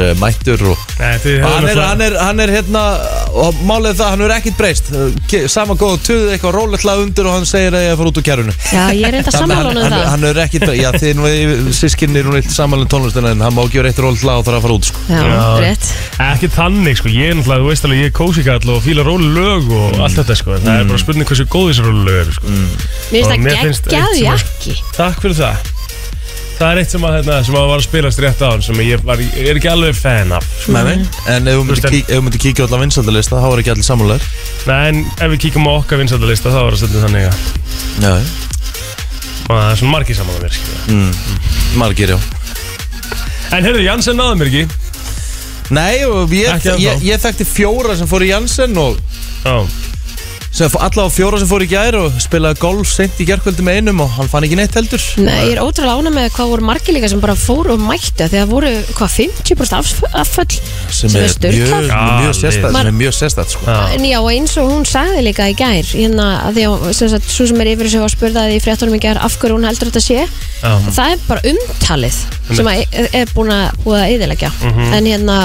uh, mættur og Nei, þið Og hefur hann er, náttúrulega- hann, er, hann er hérna og málið er það, hann er ekkit breyst. Ke- sama góð tuð, eitthvað rólegt lag undir og hann segir að ég er að fara út úr kærunu Já, ég er enda hann, um hann, það. hann er ekkit, já þið nú sískinni er nú eitt samanlega tónlistina en hann má ekki vera eitt rólegt lag og þarf að fara út sko. Já, Já. rétt. Ekki þannig sko, ég er náttúrulega, þú veist alveg, ég er kósikall og fíla róli lög og allt þetta sko, en það er bara spurning hversu góð þessi róli lög eru sko. Mér Og finnst mér það finnst eitt sem er- jakki. Takk fyrir það. Það er eitt sem að, hérna, sem að var að spilast rétt á hann sem ég, var, ég er ekki alveg fan af. sko. Nei, nei. En ef myndir veist, kík, myndir kíkja á allar vinsaldalista þá er ekki allir sammálaður Nei, en ef við kíkjum á okkar vinsaldalista þá er það stundum þannig að Já, að það er svona margir saman að mér, skilja. margir já En heyrðu, Jansen náði mér ekki. Nei, og ég, Ekki ennþá. ég, ég þekkti fjóra sem fór í Janssen og Já, sem, allavega fjóra sem fór í gær og spilaði golf sent í gærkvöldi með einum og hann fann ekki neitt heldur Nei, ég er ótrúlega ána með hvað voru margir líka sem bara fóru og mættu Þegar voru, hvað, 50% afs- afföll sem, Sem er sérstætt sem er mjög sérstætt sko. já. En já, og eins og hún sagði líka í gær hérna, að því að sem sagt, svo sem er yfir þessu að spurða því í fréttunum í gær af hverju hún heldur þetta sé Já. það er bara umtalið sem að er, er búin að búið að eðilegja Mhm. en hérna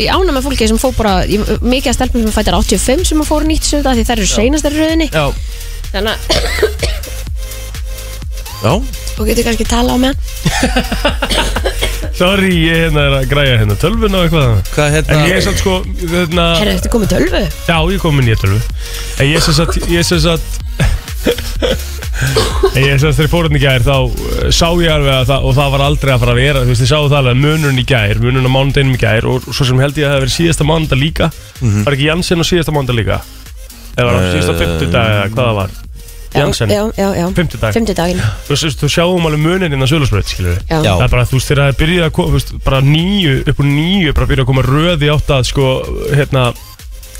ég ána með fólki sem fór bara ég, mikið að stelpum sem fættar 85 sem að fóru nýtt sem þetta því þær eru seinastar í rauðinni Já, þannig að já, þú getur kannski tala á meðan. Sorry, ég hérna er að græja hérna tölvun og eitthvað. hvað En hérna ég er satt sko, hérna... Herra, eftir komið tölvu? Já, ég kom með nýja tölvu. En ég sem sagt Ég sem sagt En ég sem sagt þegar ég fór hérna í gær Þá uh, sá ég alveg að það Og það var aldrei að fara að vera. Þú veist, ég sáðu það alveg að munurinn í gær Munurinn á mánudeginum í gær Og svo sem held ég að það hafi verið síðasta mánudag líka. Var ekki Janssen á síðasta mánudag líka? Eða var það síðasta fimmtudag Eða hvað það var? Janssen? Já, já, já, Fimmtudag Fimmtudaginn. Þú veist, þú sjáum alveg munurinn inn á sölusbröð Skilur við Já, Já. Það er bara, þú veist, þegar það er byrjað að koma, þú veist, bara nýju, upp úr nýju, bara byrjað að koma röði átt að, sko, hérna,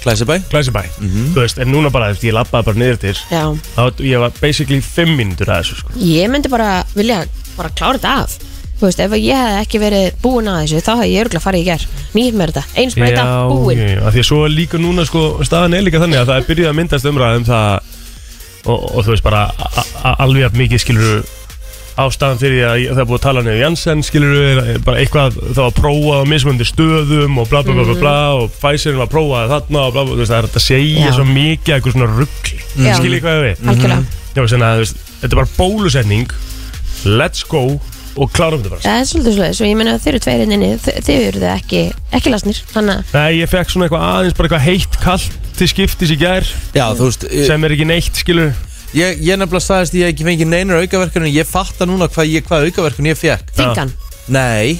Glæsibæ. Glæsibæ. Þú veist, en núna bara, veist, ég labbaði bara niður til já. Þá, Ég var basically 5 mínútur að þessu sko. Ég myndi bara vilja bara klára þetta af. Þú veist, ef ég hef ekki verið búin að þessu þá hef ég örgulega farið í ger Nýtt mér þetta, eins breyta, búin já, já, af Því að svo er líka núna sko, staðan er líka þannig að það er byrjað að myndast umræðum það og, og þú veist bara a- a- alveg jafn mikið skilur ástæðan fyrir því að það er búið að tala niður Janssen skilur bara eitthvað það var að prófa á mismundi stöðum og bla bla bla bla, bla og Pfizerin var að prófa þarna og bla bla, þú veist það er þetta að segja Já. svo mikið eitthvað svona ruggli, Já. skiljið hvað ég við Algjörlega. Já, þannig að þú veist, þetta er bara bólusetning. Let's go og klárum þetta bara. Það er svolítið svolítið, svo ég meina þeir eru tveir inninni þið eru þið ekki, ekki lasnir Þannig að Nei, ég fekk svona eitthvað aðeins bara eitthvað heitt kallt til skiptis í gær. Já, þú veist, sem er ekki neitt, skilur ég, ég nefnilega sagðist ég ekki fengið neinar aukaverkunum Ég fatta núna hvað, ég, hvað aukaverkun ég fekk þingan Nei,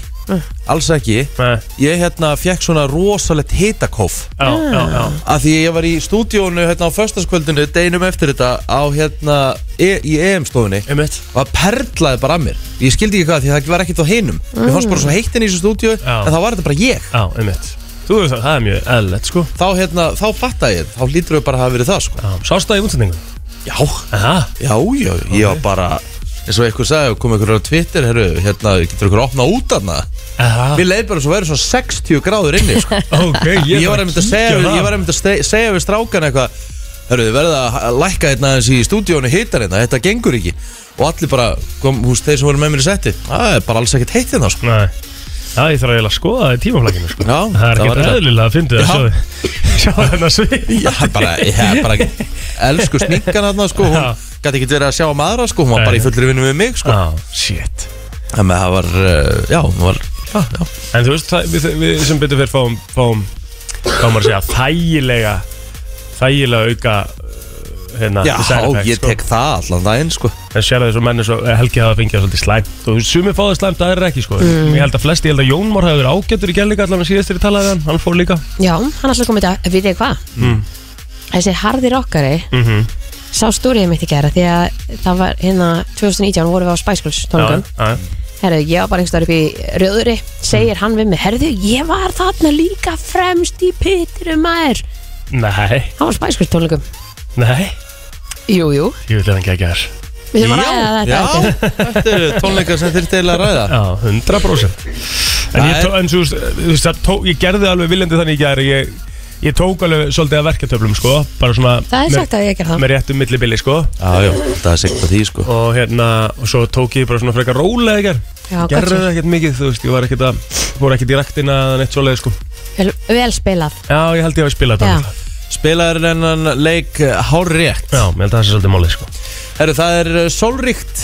alls ekki. Nei, Ég hérna fekk svona rosalegt hitakóf. Já, já, já. Af því ég var í stúdíónu hérna á föstaskvöldinu Deginum eftir þetta á hérna e, Í EM-stofunni Einmitt. Og það perlaði bara að mér. Ég skildi ekki hvað því það var ekkert á hinum. Mér fannst bara svo heitt inn í þessu stúdíu Já. En þá var þetta bara ég. Já, einmitt. Þú veist það, það er mjög eðlilegt, sko. Þá hérna, þá fattaði ég Þá lítur við bara að hafa verið það sko. Já, sást það í útsendingu? Já, Aha, já, já, ég var bara eins og eitthvað sagði, kom eitthvað á Twitter herru, hérna, getur eitthvað opna út aðna aha. Mér leið bara svo verið svona 60 gráður inni sko. Ok, Ég var einmitt að ég var einmitt að ste- segja við strákan eitthvað Hörru, þið verða að lækka hérna aðeins í stúdíónu hitar hérna, þetta gengur ekki. Og allir bara, kom, húst, þeir sem voru með mér í setti Það er bara alls ekkert heitt hérna sko. Nei Já, ég þarf að skoða það í tímaflækinu, sko. Já, Það er það var ekki þetta. eðlilega að fyndi það, Sjá þennan svið. Já, bara, ég hef bara Elsku sminkan hérna, sko Hún Já. gæti ekki verið að sjá um aðra, sko Hún var Nei. bara í fullri vinnu við mig, sko. Já, shit. Þannig að það var, uh, já, hún var Já, já. En þú veist, það, við, við sem betur fyrir fáum, fáum, maður að segja, þægilega, þægilega auka, hérna, Já, effects, ég tek það allan daginn, sko. En sér að þessu menni svo, Helgi hafa fengið svolítið slæmt og þú veist, sumir fá það slæmt, það er ekki sko. Ég held að flesti, ég held að Jón Már hafi verið ágættur í gæðleika allan að síðast þegar ég talaði við hann, hann fór líka. Já, hann alltaf komið þetta, við þið hvað? Mm. Þessi harði rockari mm sá stúriðið mitt í gera því að það var hérna 2019 vorum við á Spice Girls tónleikum. Já, Herðu, ég var bara einhverstaður upp í rauðuri segir hann við mig, herðu, ég var þarna líka fremst í pittirum maður. Nei, Hann var á Spice Girls tónleikum. Nei, Jú, jú, ég vil ekki að gera. Við þurfum að ræða þetta Já, eftir. þetta eru tónleikar sem þeir deila að ræða. Já, 100% En ég, tó, en svo, þú veist, það tó, ég gerði alveg viljandi þannig í gæri ég, ég tók alveg svolítið að verketöflum sko. Bara svona Það er með, sagt að ég ger það. með réttum millibili sko. Já, já, það er sikkert að því, sko. Og hérna, og svo tók ég bara svona frekar rólega í gær. Já, gott Gerðu svo. það ekkert mikið, þú veist, ég var ekkert að Fór ekkert í rektina eða neitt svoleið, sko. Vel, vel spilað. Já, ég held ég að spila þetta Já. náttúrulega. Spilaður enn leik hár rétt Já, ég held að það sé svolítið málið, sko. Herru, það er uh, sólríkt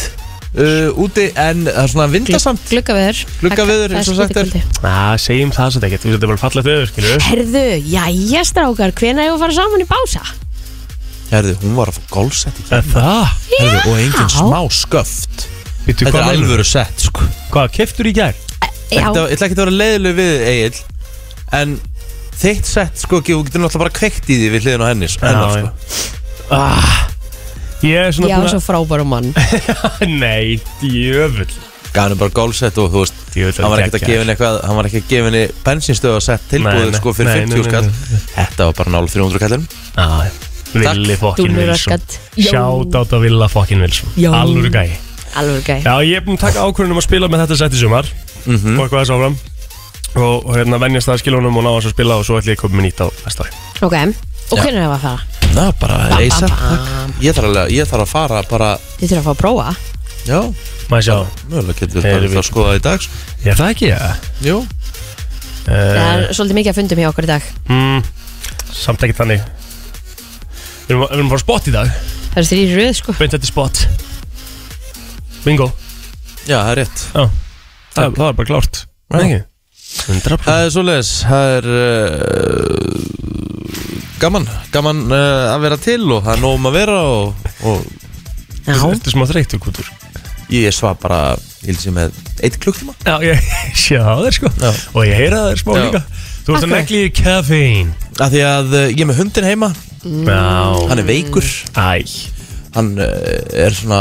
uh, úti en það er svona vindasamt Gluggaviður Gluggaveður, eins og sagt er. Ná, segjum það svolítið ekkert, þetta er bara fallegt öður, skilju Herðu, jæja strákar, hvenær er að fara saman í bása? Herru, hún var að fá gólsett í Er það? Herru, og engin smá sköft. Býttu, Þetta er alvöru sett, sko. Hvað, keftur í gær? Já, Þetta, Ég ætla ekki að vera leiðileg við Egil En þitt sett, sko, ekki, þú getur náttúrulega bara kveikt í því við hliðin á henni hennar, já. sko. Ah, ég er svona já, búin svo frábæru mann. Nei, djöfull. Gaf henni bara gólsett og þú veist Djöfull, Hann var ekkert að gefa henni eitthvað Hann var ekki að gefa henni bensinstöð og sett tilbúið, Nei, nei. sko, fyrir Nei, nei, 50 nei, skall. nei, Þetta var bara nála 300 kallum Já, Villi fokkin Dúllur Wilson raskat. Sjátt átt að Villa fokkin Wilson Jó. Alvöru gæi. Alveg gæ Já, ég er búin að taka ákvörðunum að spila með þetta sett í sumar. Mhm. Og eitthvað þess áfram Og, og hérna venjast það skilunum og ná þess að spila Og svo ætlum ég að koma með nýtt á næsta ári. Ok, og Já. hvernig er það að fara? Ná, bara bam. Ég þarf alveg, ég þarf að fara bara Þið þurfa að fá að prófa? Já, Maður sjá? Mögulega getur Heyrðu, við við- bara að skoða það í dag sko. Ég er það ekki, ja Jú. Það uh, er svolítið mikið að fundum hjá okkur í dag. Mm, Samt ekki þannig. Við erum, við erum að fara á spot í dag. Það eru þrýri röð sko. Beint þetta spot. Bingo. Já, það er rétt. Já, það, það er bara klárt. Já. Ekki? 100% Það er svoleiðis Það er uh, gaman Gaman uh, að vera til og það er nóg um að vera og, og Já, Þetta er smá þreytur kútur ég svaf bara Ég held sem með eitt klukktíma. Já, ég sé það á þér sko. Já. Og ég heyra það þér smá Já. líka. Þú ert að negli í kaffein Af því að uh, ég er með hundin heima. Já. Hann er veikur. Æ, Hann uh, er svona,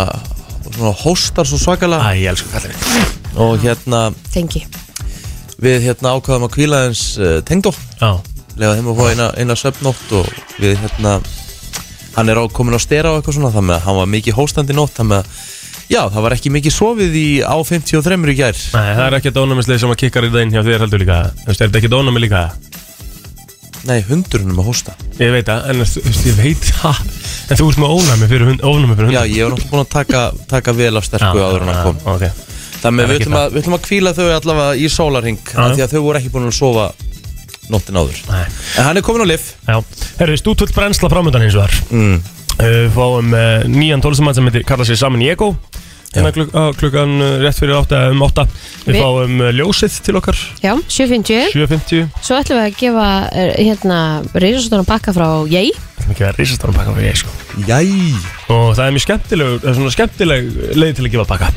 svona hóstar svo svakalega. Æ, ég elsku kallin Og hérna tengi Við hérna ákvaðum að kvíla eins uh, tengdó. Já, Lega þeim að fá eina, eina svefnótt Og við hérna Hann er á, komin á stera og eitthvað svona Þannig að hann var mikið hóstandi nótt Þannig að Já, það var ekki mikið sofið í á 53 í gær. Nei, það er ekki dónamisleið sem að kikkar í daginn hjá þér heldur líka. Þú veist, er þetta ekki dónami líka? Nei, hundurinn er með hósta. Ég veit það, en ég veit það. En þú ert með ónami fyrir hund, ónami fyrir Já, ég var náttúrulega búin að taka, taka vel af sterku áður en að kom. Ok, Þannig við ætlum, að, við ætlum að kvíla þau allavega í sólarhing Því að þau voru ekki búin að sofa nóttin áður. Nei. En hann er komin á lif já. Herru, stútvöld brennsla framöndan hins vegar. Mm. Uh, fáum uh, nýjan tólustumann sem heitir kalla sig Samin Ego Hérna kluk klukkan uh, rétt fyrir átta um átta. Við Vi- fáum uh, ljósið til okkar. Já, 750 7.50 Svo ætlum við að gefa hérna Rísastóna pakka frá Jæ. Það er mikið að risastárum pakka fyrir ég sko. Jæ. Og það er mjög skemmtileg, það er svona skemmtileg leið til að gefa pakka.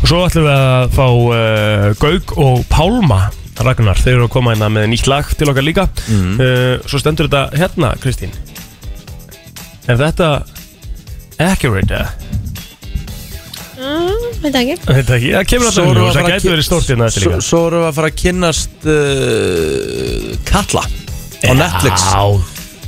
Og svo ætlum við að fá uh, Gaug og Pálma Ragnar, þeir eru að koma hérna með nýtt lag til okkar líka. Uh, Svo stendur þetta hérna, Kristín. Er þetta accurate? eða? Mm, Veit ekki. Veit það ekki, það kemur alltaf erum í við ljós, að það fara að gæti ki- verið stórt hérna eftir Svo, líka. svo erum við að fara að kynnast uh, Kalla Á Netflix. Já,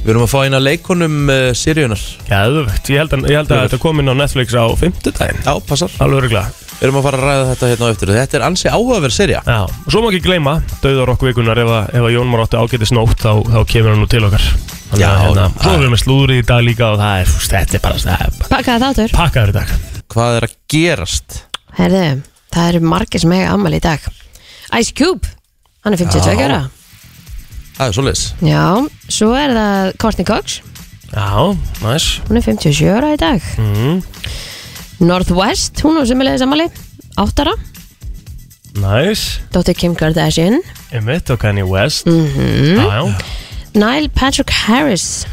Við erum að fá eina leikonum uh, Siriunar Gæðvögt, ég held að, ég held að þetta kom inn á Netflix á fimmtudaginn. Já, passar. Alveg öruglega Við erum að fara að ræða þetta hérna á eftir. Þetta er ansi áhugaverð serja Já, og svo má ekki gleyma Dauðar okkur vikunar ef, að- ef að Jón Már átti ágætis nótt þá, þá kemur hann nú til okkar. Þannig Já, að, hérna, já. Svo erum við með slúðri í dag líka og það er, fúst, þetta er bara það er Pakkaði þáttur. Pakkaður í dag Hvað er að gerast? Herðu, það eru margir sem eiga ammali í dag. Ice Cube Hann er 52 Já. ára Það er svoleiðis. Já, svo er það Courtney Cox. Já, næs. Hún er 57 ára í dag. Mm, Northwest, hún er semilegis ammali 8 ára Næs. Dóttir Kim Kardashian. Emmett og Kanye West. Mm Já, já. Nile Patrick Harris.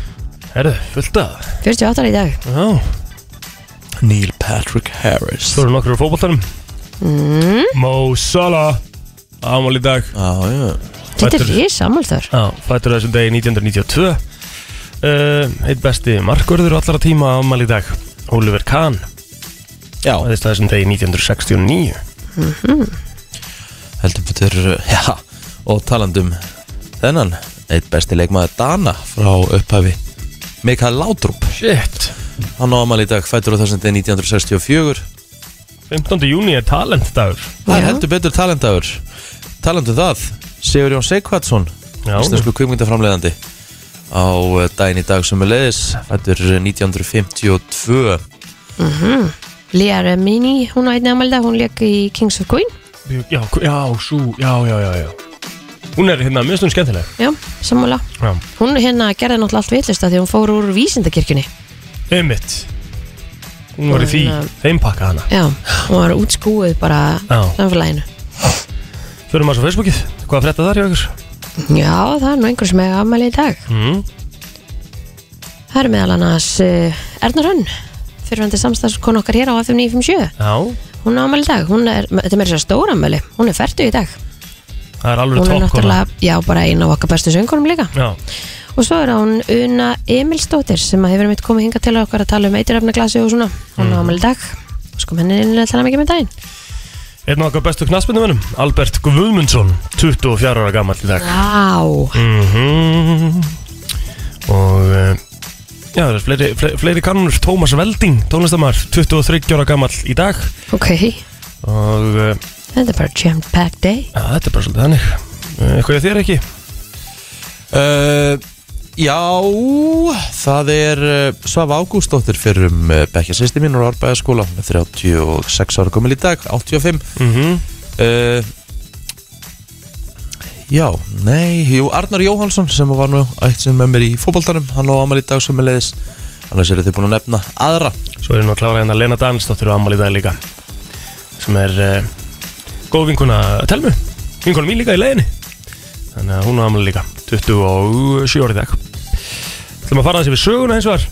Herðu, fullt að 48 ára í dag. Já, Neil Patrick Harris. Svo eru nokkur á fótboltanum. Mm. Mo Salah Ámál í dag. Já, já. Þetta er Fæddur- rís ammálþör Já, fættur þessum degi 1992 uh, Eitt besti markvörður allara tíma ámál í dag. Oliver Kahn. Já, Fæðist þessum degi 1969 heldur betur Já, og talandum Þennan, eitt besti leikmaður Dana Frá upphafi. Mikael Laudrup. Shit Hann á amal í dag fættur á þessum degi 1964 15. júni er talentdagur. Það er heldur betur talentaður Talandu það Sigur Jón Seikvatsson Já. Íslensku kvikmyndaframleiðandi Á eh, daginn í dag sem er leiðis Fættur 1952 Lea Remini, hún á einni ammali í dag Hún leik í Kings of Queen. Já, já, sú, já, já, já, já. Hún er hérna mjög stund skemmtileg. Já, sammála. Já, Hún hérna gerði náttúrulega allt vitlist að því hún fór úr vísindakirkjunni einmitt. Hún var í því, hérna- þeim pakka hana. Já, hún var útskúið bara Já. samfélaginu. Förum maður á Facebookið, hvað frétta þar hjá ykkur? Já, það er nú einhver sem hefur afmæli í dag. Mm. Það er meðal annars uh, Erna Rönn fyrirvændi samstagskon okkar hér á FM 957 Já, Hún er afmæli í dag, hún er, þetta er meira sér stór afmæli Hún er færtu í dag. Það er alveg Hún er toppkona náttúrulega, já, bara eina af okkar bestu söngunum líka. Já, Og svo er hún Una Emilsdóttir sem að hefur mitt komið hinga til okkar að tala um eiturefnaglasi og svona. Hún er afmæli í dag. Og sko henni er innlega tala mikið með daginn. Einn af okkar bestu knaspindumennum Albert Guðmundsson, 24 ára gammal í dag. Vá, mm Og uh, Já, það er fleiri, fleiri, fleiri kannur Tómas Velding, tónlistamar 23 ára gammal í dag. Ok. Og uh, Þetta er bara jam packed day. Ja, þetta er bara svolítið þannig. Uh, Eitthvað ég þér ekki? Uh, já, það er uh, Svaf Ágústóttir fyrir um uh, Bekkja sýsti mín og Árbæðaskóla með 36 ára komil í dag, 85 Mm -hmm. uh, Já, nei, jú, Arnar Jóhansson sem var nú eitt sem með mér í fótboltanum hann á amal í dag sem er leiðis annars eru þið búin að nefna aðra. Svo er nú að klára hérna Lena Dansdóttir á ammali í dag líka Sem er uh, góð vinkuna Telmu Vinkuna mín líka í leiðinni Þannig að hún á ammali líka 27 ári í dag. Ætlum að fara þessi við söguna eins og var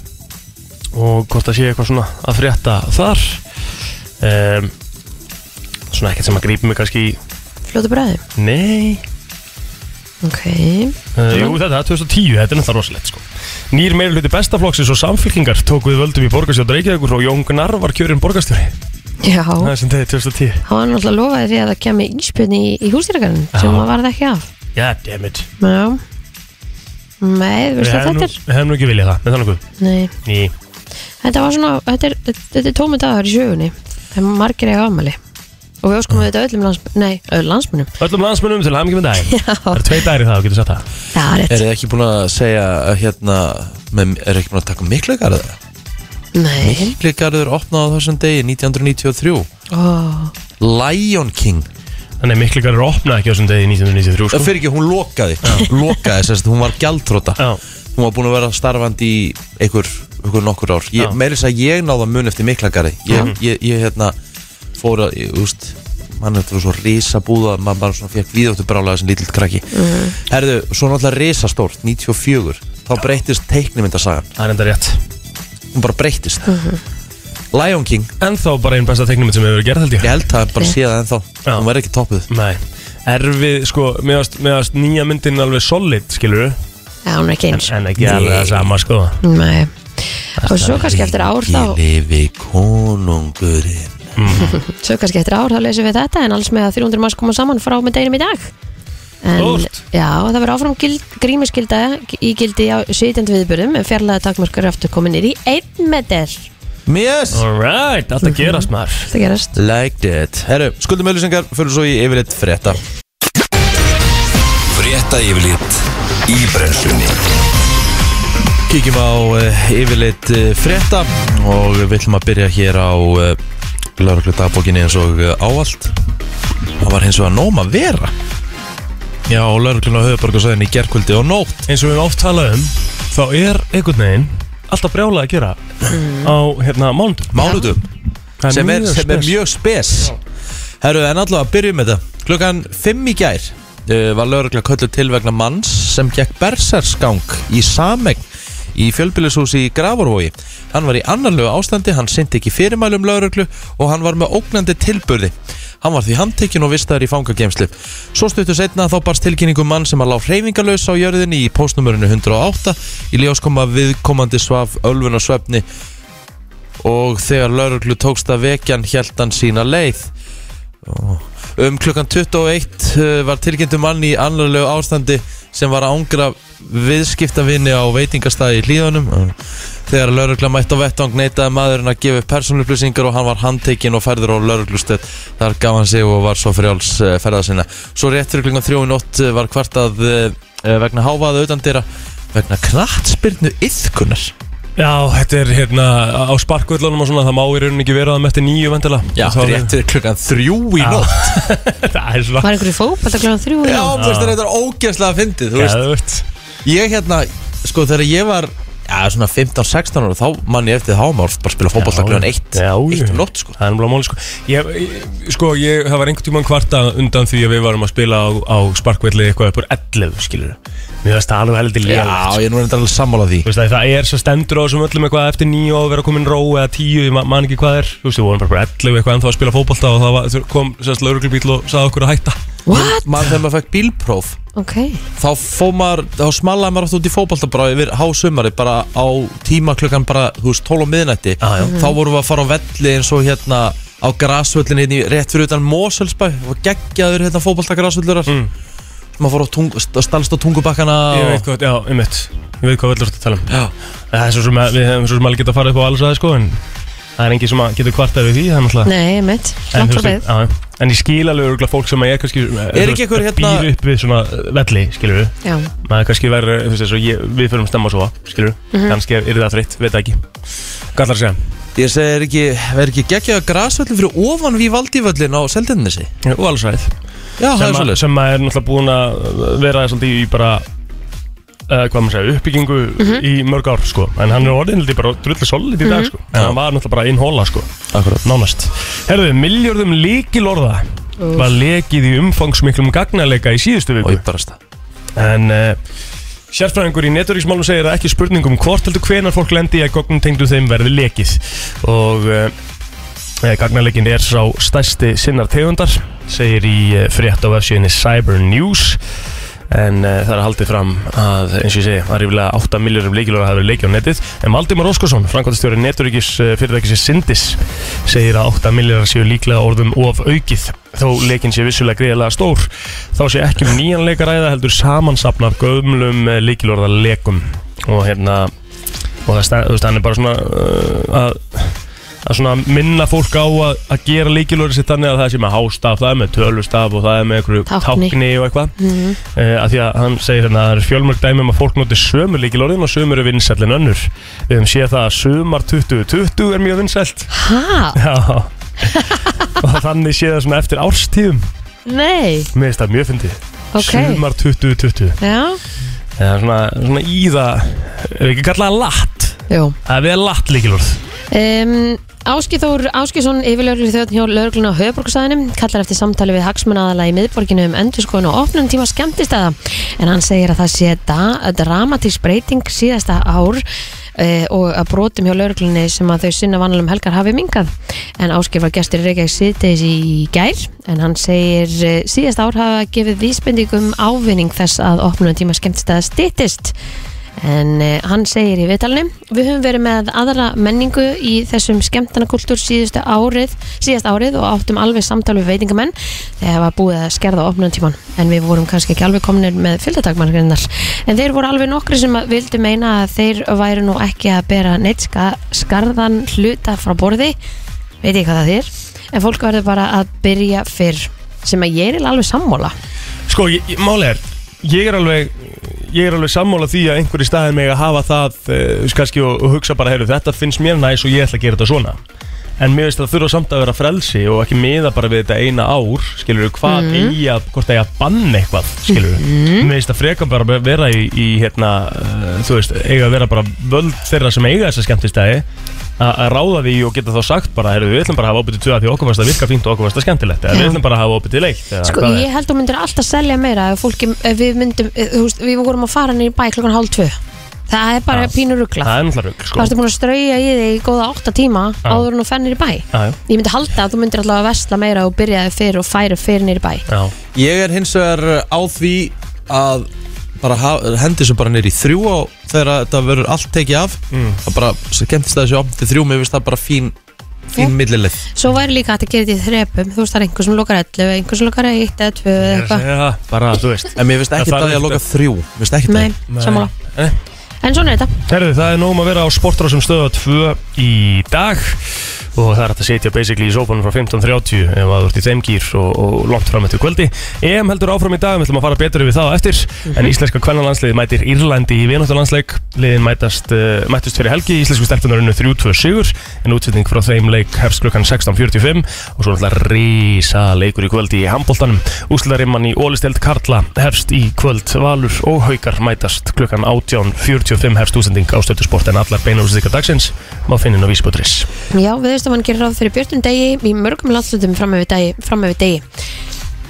Og hvort það sé eitthvað svona að frétta þar. Um, Svona ekkert sem að grípa mig kannski í Fljótu bræði Nei. Ok. Uh, jú, þetta er 2010, þetta er náttúrulega rosalegt sko. Nýr meiri hluti bestaflokksins og samfélkingar tók við völdum í borgarstjórn Reykjavíkur og Jón Gnarr var kjörinn borgarstjóri. Já, Það er sem er 2010 hann var náttúrulega lofaði því að það kemi íspjörn í, í húsdýragarinn sem það varð ekki af God damn it. Já. Nei, þú Við veist að þetta er? við hefum nú ekki viljað það, með þannig guð Nei, Ný, þetta var svona Þetta er, þetta er tómi dagar í sögunni. Það er margir eiga afmæli. Og við óskum við þetta öllum lands, nei, öllum landsmunum öllum landsmönnum til hamingi með daginn. Já, Það eru tvei dagir í það, þú getur sagt það. Það er Er rétt þið ekki búin að segja að hérna með, Er ekki búin að taka miklegarð Nei, Miklegarður opnaði á þessum degi 1993 ó, Lion King Þannig að miklikar eru opnað ekki á þessum degi 1993 Það sko. fyrir ekki, hún lokaði. Lokaði, sérst, hún var gjaldþróta Já, Hún var búin að vera starfandi í einhver, einhver nokkur ár. Ég, Já. Meiri þess að ég náða mun eftir miklagarði ég, Mhm. ég, ég hérna fór að, ég, úst mann þetta var svo risa búða að maður bara svona fekk víðóttu brálega sem lítill krakki. Herðu, svo náttúrulega risa stórt 94, þá breytist teiknimyndasagan. Það er enda rétt. Hún bara breytist Lion King, En þá bara einn besta teiknuminn sem hefur verið gerð held ég. Ég held að bara sé það ennþá. Já. Hún verði ekki toppuð. Nei. Erfið, sko, meðast, meðast nýja myndin alveg solid, skilur já, hún er ekki eins. En ekki alveg það sama, sko. Nei. Og svo kannski eftir ár þá Ég lifi konungurinn. Svo kannski eftir ár þá lesum við þetta En alls með að 300 manns koma saman frá með deginum í dag. En Stórt. já, það verður áfram gild, grímiskylda í gildi á 17 viðbörðum En fjarlæða takmörkur er aftur komin nýr í 1 meter Yes, Alright, alltaf gerast maður. Það gerast. Like that Herru, skuldum auðlýsingar, fyrir svo í yfirleitt frétta. Frétta yfirlit í brennslunni. Kíkjum á uh, yfirleitt uh, frétta og við ætlum að byrja hér á uh, lauruglu dagbókinni eins og áallt Það var hins vegar nóm að vera. Já, lauruglun á höfuborgarsæðinni í gerkvöldi og nótt. Eins og við oft talað um Þá er einhvern veginn alltaf brjálað að gera Á, hérna, mánudum Mánudum sem er, sem er mjög spes. Herru, en allavega byrjum með þetta. Klukkan 5 í gær uh, var laurugla köllu til vegna manns sem gekk berserskang í samegn í fjölbýlishúsi í Gravarvogi Hann var í annarlegu ástandi, hann syndi ekki fyrirmælum lauruglu og hann var með ógnandi tilburði Hann var því handtekinn og vistaður í fangageimslu Svo stuttu setna þá barst tilkynningum mann sem að lág hreyfingalös á jörðinni í postnumörinu 108 í ljós koma viðkomandi svaf ölfun og svefni og þegar lauruglu tókst að vekjan hjælt hann sína leið. Um klukkan 21 uh, var tilkynntum mann í annarlegu ástandi sem var að ángra viðskiptavinni á veitingastæði í hlíðunum. Þegar laurugla mætt á vettvang neitaði maðurinn að gefa upp persónuupplýsingar og hann var handtekinn og færður á lauruglustöð Þar gaf hann sig og var svo frjáls uh, ferða sinna. Svo rétt fyrir klukkan 3 í nótt uh, var kvartað uh, vegna háfaða utan dyra vegna knattspyrnu yðkunar Já, þetta er hérna á sparkvöllunum og svona, það má í rauninni ekki vera það með eftir nýju vendilega Já, rétt fyrir klukkan þrjú í nótt. Það er svona Var einhverju fókbalt að gláða þrjú í Já, nótt? þú veist, þetta er ógeðslega fyndið, þú veist. Geðvögt Ég hérna, sko, þegar ég var Já, svona 15-16 ára, þá mann ég eftir þá maður bara spila klukkan 1 Já, Eitt um nótt, sko. Það er náttúrulega máli sko. Ég, ég, Sko, ég, það var einhvern tímann kvarta undan því að við varum að spila á, á sparkvelli eitthvað upp úr 11, skilur Mér finnst það alveg heldur Já, lélega ég er nú reyndar alveg sammála því. Þú veist að það er svo stendur á þessum öllum eitthvað eftir nýju og vera komin ró eða tíu, ég ma- man ekki hvað er. Þú veist, við vorum bara bara 11 eitthvað ennþá að spila fótbolta og það var, kom sérst lauruglubíl og sagði okkur að hætta What? Maður þegar maður fekk bílpróf Ok. Þá fó maður, þá smallaði maður oft út í fótbolta bara yfir hásumari bara á tíma klukkan bara, þú veist, 12 á miðnætti. Já, já. Þá vorum við að fara á velli eins og hérna á grasvöllin hérna í- rétt fyrir utan Moselsbæ og geggjaður hérna fótbolta grasvöllurar Mm. maður fór á tung, stalst á tungubakkana Ég og... veit hvað, já, ég veit Ég veit hvað völlur þetta tala um. Já, Það er svo sem að, við hefum svo sem alveg getað að fara upp á alls aðeins sko en það er engin sem að getur kvartað við því, það er náttúrulega Nei, mitt En, Langt þú frá veist, beð já. en ég skil alveg örgulega fólk sem að ég kannski Er ekki einhver hérna- býr upp við svona uh, velli, skilur við Já. Maður kannski verður, þú veist, eins og ég, við fyrir að stemma svo skilur við, kannski er, er það fritt, veit það ekki. Gallar að segja, ég segi, er ekki, er ekki geggjaður grasvöllin fyrir ofan við Valdívöllin á Seldinnissi? og alls ræð Já, það sem, er að- svolítið sem að er náttúrulega búin að vera svolítið í bara uh, hvað maður segja, uppbyggingu í mörg ár sko, en hann er orðin held ég bara drullu solid í dag sko, en hann var náttúrulega bara inn hóla sko, nánast. Herðu, miljörðum líkilorða var lekið í umfangsmiklum gagnaleika í síðustu viku. Ég bara stað. En uh, sérfræðingur í neturíksmálum segir að ekki spurningum hvort heldur hvenar fólk lendi að gognum tengdu þeim verði lekið. Og uh, gagnarleikin er sá stærsti sinnar tegundar segir í uh, frétt á vefsíðinni Cyber News en uh, það er haldið fram að eins og ég segi að rífilega 8 miljórum leikilóra hafa verið leikið á netið. En Valdimar Óskarsson, framkvæmstjóri neturíkis fyrirtækisins Sindis segir að 8 miljórar séu líklega orðum of aukið. Þó leikin sé vissulega greiðlega stór þá sé ekki um nýjan leik að ræða heldur samansapna af gömlum leikilorða leikum og hérna og það, stað, hann er bara svona uh, að, að svona minna fólk á að, að gera leikilorði sitt þannig að það sé með hástaf, það er með tölustaf og það er með einhverju Tákni. tákni og eitthvað. Mhm. uh, að því að hann segir hérna að það er fjölmörg dæmi um að fólk noti sömu leikilorðin og sömu eru vinsællin önnur. Við höfum séð það að sömar 2020 er mjög vinsælt. Og þannig séð það svona eftir árstíðum. Nei. Mér finnst það mjög fyndið. Ok. Sumar 2020 Já. Eða svona, svona í það við ekki kalla það latt? Jú. Það er við latt líkilorð Um, Áskithór Áskisson yfirlörgur þjóðn hjá lögreglun á höfuborgsæðinum kallar eftir samtali við hagsmunnaðala í miðborginu um endurskoðun og opnum tíma skemmtistæða en hann segir að það sé da, dramatísk breyting síðasta ár uh, og að brotum hjá lögreglunni sem að þau sinna vanalum helgar hafi mingað en Áskir var gestur Reykjavík síðdeis í gær en hann segir uh, síðasta ár hafa gefið vísbendingum ávinning þess að opnum tíma skemmtistæða styttist En uh, hann segir í viðtalinu Við höfum verið með aðra menningu í þessum skemmtanakultúr síðustu árið síðast árið og áttum alveg samtal við veitingamenn þegar var búið að skerða opnum tíman en við vorum kannski ekki alveg kominir með fylgdatakmargrinnar en þeir voru alveg nokkri sem að vildu meina að þeir væru nú ekki að bera neitt ska, skarðan hluta frá borði. Veit ég hvað það er en fólk verður bara að byrja fyrr sem að ég er alveg sammála. Sko, ég, máli er Ég er alveg Ég er alveg sammála því að einhverju staðin meg að hafa það uh, kannski og, og hugsa bara, heyrðu, þetta finnst mér næs og ég ætla að gera þetta svona. En mér finnst það þurfa samt að vera frelsi og ekki miða bara við þetta eina ár skilur hvað eigi að, hvort eigi að banna eitthvað skilur við, mér finnst það frekar bara að vera í, í hérna, uh, þú veist, eiga að vera bara völd þeirra sem eiga þessa skemmtistæði að að ráða því og geta þá sagt bara, heyrðu, við ætlum bara að hafa opið til tvö að því okkur fannst það virka fínt og okkur fannst það skemmtilegt. Eða við ætlum bara að hafa opið til eitt eða Sko, hvað er? ég held að þú myndir alltaf selja meira ef, fólki, ef við myndum, ef, þú veist, við vorum að fara niður í bæ klokkan hálf tvö. Það er bara pínur ruggla Það er náttúrulega rugg, sko. Það ertu búin að strauja í þig í góða 8 tíma áður en þú fennir í bæ? Já, já, Ég myndi halda að þú myndir alltaf að vesla meira og byrjaði fyrir og færi fyrir niður í bæ. Já. Ég er hins vegar á því að bara hendi þessu bara neyri í þrjú á þegar þetta verður allt tekið af. Mm. það bara skemmtist það þessu á til þrjú mér finnst það bara fín fín Já. millilið. Svo væri líka að þetta í þrepum. Þú veist það er einhver sem lokar 11, einhver sem lokar 1 eða 2 eða eitthvað. segja það, bara, þú veist en mér finnst ekki Það það að ég loka þrjú. Mér finnst ekki Nei, Eh. En svona er þetta. Herðu, það er nógum að vera á sportrásum stöða 2 í dag og það er hægt að setja basically í sófanum frá 15.30 ef að þú ert í þeim gýr og, og langt fram eftir kvöldi. EM heldur áfram í dag, við ætlum að fara betur yfir það á eftir. En íslenska kvennanlandsliði mætir Írlandi í vináttarlandsleik liðin mætast, uh, mætust fyrir helgi. Íslensku stelpunarinu 3-2 sigur. En útsetting frá þeim leik hefst klukkan 16.45 og svo náttúrulega risa leikur í kvöldi í handbóltanum úsliðarimman í Ólisteld Karla hefst í kvöld. Valur og Haukar mætast klukkan 18.45 hefst útsending á stöðusport. En allar beinúrstíka dagsins má finna inn á vísbúturis Viðustafann gerir ráð fyrir björnum degi í mörgum landslutum fram yfir degi, fram degi.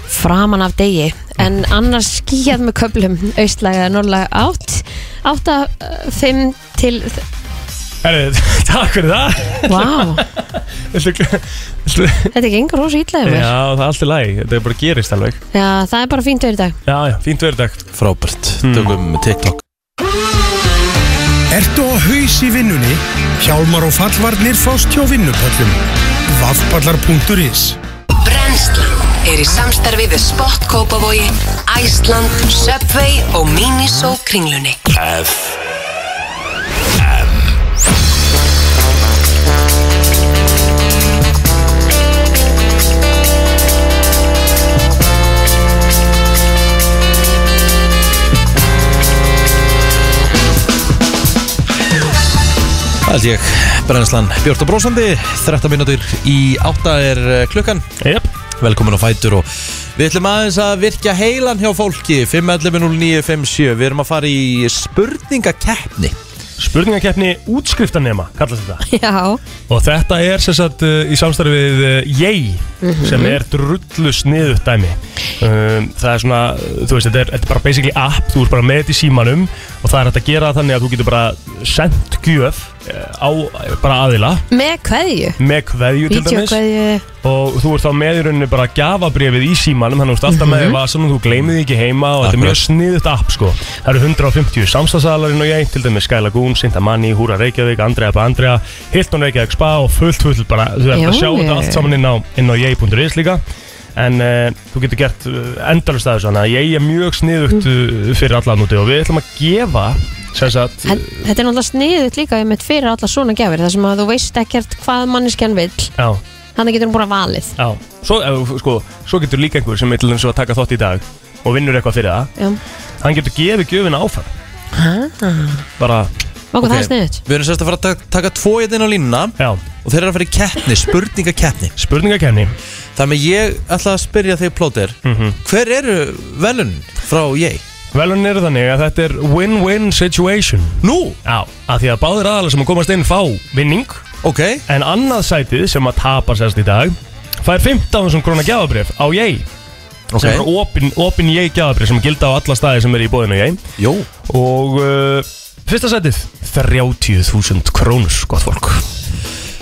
Framan af degi. En annars skíjað með köplum austlæga eða norðlæga átt. 8, 5 til Herri, takk fyrir það. Vá, þetta gengur rosa ítlaðið mér. Já, það er allt í lagi, þetta er bara gerist alveg. Já, það er bara fínt verið í dag Já, já, fínt verið dag Frábært, Hmm. tökum TikTok Ertu á haus í vinnunni? Hjálmar og fallvarnir fást hjá vinnupöllum. Vafpallar.is Brennslan er í samstarfi við Sport Kópavogi, Æsland, Subway og Miniso kringlunni. F Það held ég, brennslan Björn og Brósandi 13 mínútur í 8 er eh, klukkan. Jep, Velkomin á Fætur og við ætlum aðeins að virkja heilan hjá fólki. 511-0957 Við erum að fara í spurningakeppni. Spurningakeppni útskriftanema, kallast þetta. Já, Og þetta er sem sagt uh, í samstarfi við uh, Yay sem er drullu sniðut dæmi um, Það er svona, þú veist, þetta er, þetta er bara basically app, þú ert bara með þetta í símanum og það er hægt að gera þannig að þú getur bara sendt gjöf uh, á uh, bara aðila. Með kveðju. Með kveðju til dæmis. Vídeokveðju. Og þú ert þá með í rauninni bara gafabrifið í símanum þannig að þú ert alltaf með í vasanum, þú gleymið því ekki heima og þetta er mjög sniðut app sko. Það eru 150 samstagsalarinn og ég til dæmis Sky Lagoon, Sinta Manni, Húra Reykjavík Andrea Ba Andrea, Hilton Reykjavík Spa og fullt fullt bara, þú ert Jú, að sjá ég- þetta allt saman inn á, inn á ég.is líka en uh, þú getur gert uh, endalust að þessu þannig að ég er mjög sniðugt uh, fyrir alla núti og við ætlum að gefa sem sagt, En þetta er náttúrulega sniðut líka með fyrir alla svona gefir þar sem að þú veist ekkert hvað manneskjan vill. Já. Þannig getur hún bara valið. Já, svo, sko, svo getur líka einhver sem til þess að taka þátt í dag og vinnur eitthvað fyrir það. Já, hann getur gefið gjöfina áfram. Bara, okkur það er sniðut Við erum sérst að fara að taka, taka tvo hérna inn á línuna. Já, og þeir eru að fara í keppni, spurningakeppni. Spurningakefni Þannig að ég ætla að spyrja þig plóter. Mhm. Hver eru velun frá ég? velun eru þannig að þetta er win-win situation. Nú, já, að því að báðir aðalega sem að komast inn fá vinning. Ok. En annað sætið sem að tapa sérst í dag fær 15.000 krónar gjafabrif á ég Ok, sem er opin, opin ég gjafabrif sem gilda á alla staði sem er í bóðinu ég jó. Og uh, fyrsta sætið 30.000 krónur, gott fólk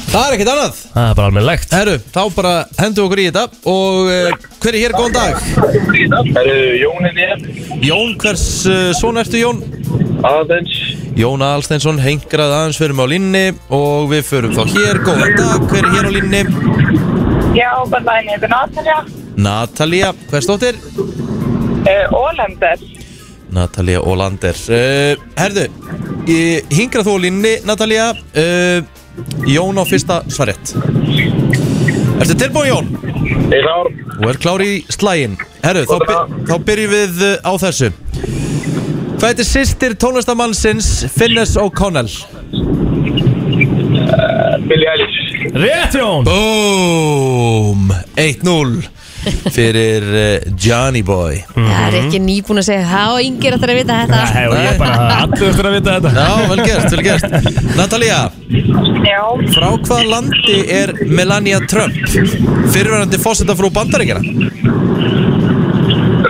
Það er ekkert annað það er bara alveg legt Herru, þá bara hendum okkur í þetta Og uh, hver er hér, góðan dag? Herru, Jónin er Jón, hvers uh, son ertu Jón? aðeins Jón Alsteinsson, hengrað aðeins fyrir mig á línni Og við förum þá hér, góðan dag Hver er hér á línni? Já, góðan daginn, ég heiti Natalja. Natalia, hvers dóttir? Uh, Ólender. Natalia Olander. Uh, Herðu, ég, hingrað þú á línni, Natalia. Uh, Jón á fyrsta svarett Ertu tilbúin Jón? Ég klár. Og er klár í slægin Herru, þá, by þá byrjum við uh, á þessu. Hvað heitir sýstir tónlistamannsins Finnes O'Connell? Billie Eilish. Rétt Jón. Boom 1-0 Fyrir uh, Johnny Boy. Það er ekki nýbúin að segja það og yngir að það að vita þetta. Nei, og ég bara allir eftir að vita þetta. Já, vel gert, vel gert. Natalia, Já, frá hvaða landi er Melania Trump? Fyrirverandi fósetta frú bandaríkjana?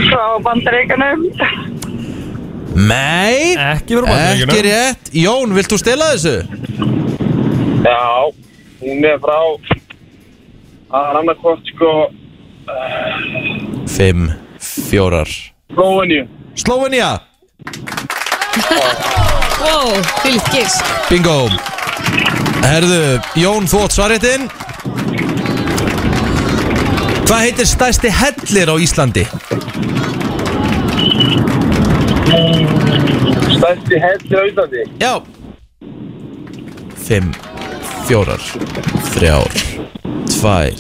frá Bandaríkanum. Nei, Ekki verið bara ekki rétt. Jón, vilt þú stela þessu? Já, hún er frá Það er annarkvort sko Fimm, fjórar. Slóveníu Slovenia, Wow, fylgt giss bingo. Herðu, Jón, þú átt svaréttin Hvað heitir stærsti hellir á Íslandi? Stærsti helli á Íslandi? Já. Fimm, Fjórar Þrjár Tvær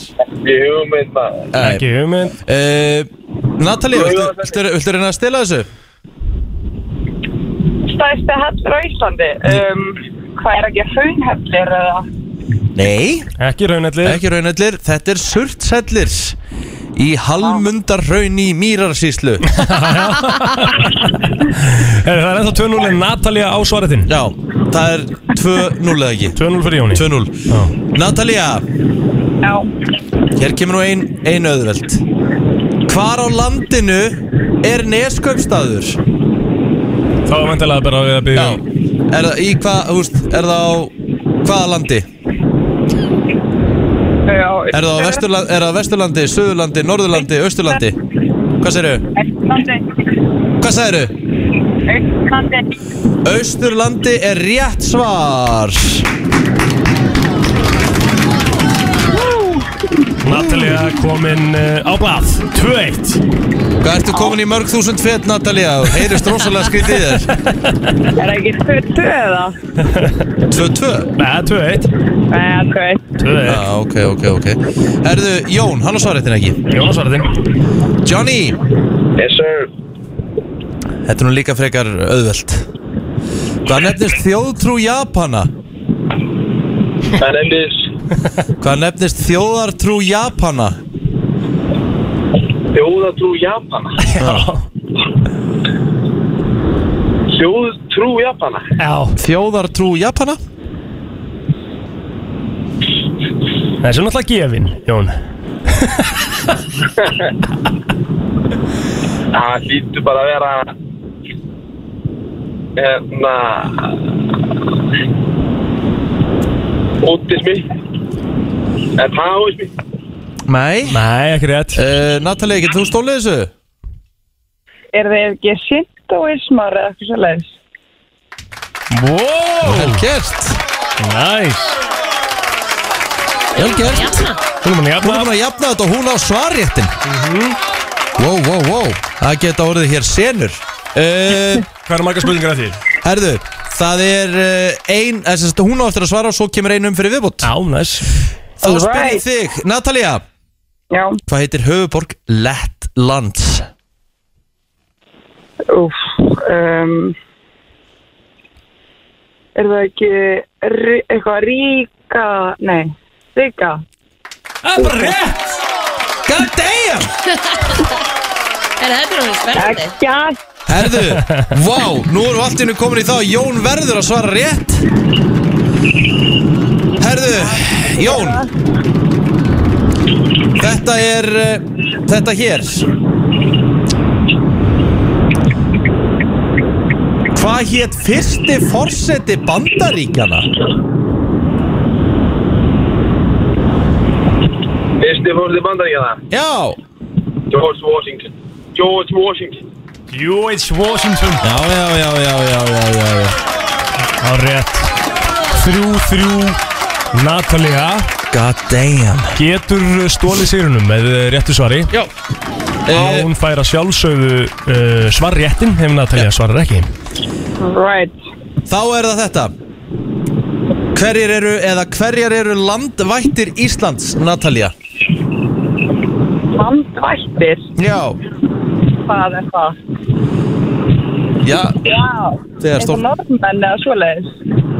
Ég hugmynd maður. Ekki hugmynd uh, Natalie, viltu, viltu, viltu reyna að stela þessu? Stærsti hellur á Íslandi. Um, hvað er ekki hraunhellir eða? Nei, Ekki raunallir ekki raunellir Þetta er surtsellir Í Halmundarhraun í Mýrarsíslu Það er ennþá 2-0 en Natalia á svaretinn Já, það er 2-0 eða ekki 2-0 fyrir Jóni 2-0 Já. Já. hér kemur nú ein, ein auðveld Hvar á landinu er neskaupstaður? Þá er vantilega bara við að Já, byggja er það í hvað, þú veist, er það á hvaða landi? Já. Er það á Vesturlandi, er það á Vesturlandi, Suðurlandi, Norðurlandi, Austurlandi? Hvað segirðu? Íslandi. Hvað segirðu? Íslandi. Austurlandi er rétt svar Natalia komin uh, á blað 2-1 Hvað ertu komin í mörg þúsund fett, Natalia? Heyrist rosalega skrítið í þér. Er það ekki 2-2 eða? 2-2 Nei, 2-1 Nei, ok. 2-1 Já, ok, ok, ok. Herðu, Jón, hann á svarettin ekki? Jónas svaretinn. Johnny? Yes sir. Þetta er nú líka frekar auðvelt. Hvað nefnist þjóðtrú Japana? Það nefnist Hvað nefnist þjóðartrú Japana? Þjóðatrú Japana. Þjóðtrú Japana. Já Þjóðartrú Japana? Það er svo náttúrulega gefin, Jón Það hlýttu bara að vera hérna Ótismi En taoismi Nei. Nei, ekki rétt. Uh, Natalia, getur þú stólið þessu? Er það ekki shintoismar eða eitthvað svo leiðis? Wow! Vel gert. Næs Vel gert. Jafna. Hún er manni Hún er jafna búin að jafna þetta og hún á svarréttin. Wow, wow, wow. Það geta orðið hér senur. Uh, Hvað er marga spurningar að því? Herðu, það er uh, ein eh, sem sagt, Hún á eftir að svara og svo kemur ein um fyrir viðbútt Já, næs Þá spyr ég þig, Natalia Já. Hvað heitir höfuborg Lettlands? Úf. Um, er það ekki eitthvað ríka, nei, ríka? Það er bara rétt God damn Er þetta nú spennandi? Ekki að. Herðu, vá, nú erum við allt innu komin í það að Jón verður að svara rétt Herðu, Jón. Þetta er, uh, þetta hér. Hvað hétt fyrsti forseti bandaríkjana? Fyrsti fórsti bandaríkjana Já, George Washington. George Washington. George Washington. Já, já, já, já, já, já, já, já. Á rétt. Þrjú, þrjú Natalia God damn getur stólið sérunum með eh, réttu svari Já uh, Hún fær að sjálfsögðu uh, svarréttin Hefur Natalia svarar ekki Right. Þá er það þetta Hverjir eru, eða hverjar eru landvættir Íslands, Natalia? Landvættir, Já, hvað er það? já, Já. þegar stór Eitthvað normenn eða svoleiðis?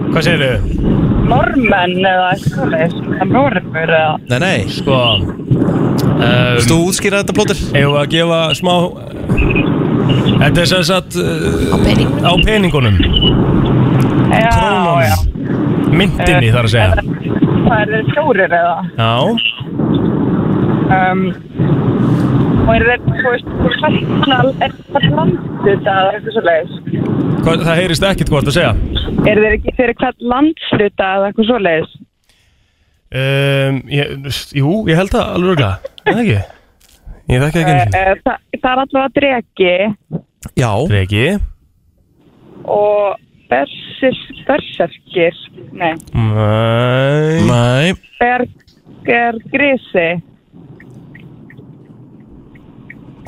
Hvað segir þau? Normenn eða eitthvað Norður eða? Nei, nei, Sko um, þú útskýra þetta plótur? Eigum við að gefa smá Þetta er sem sagt uh, Á peningunum. á peningunum Já, Krónunum. já. Myndinni þar að segja Það er þeir fjórir eða? Já Um, og er þeir, þú veist, hvað er það landið eða eitthvað svoleiðis? Hvað, Það heyrist ekkert hvort að segja Er þeir ekki fyrir hvert landsluta eða eitthvað svoleiðis? um, ég, Jú, ég held það alveg örgla En ekki? Ég þekki ekki einu Uh, það, það er allavega dregi Já, Reki og bersis, berserkir, nei, Nei. Nei, ber, er grisi,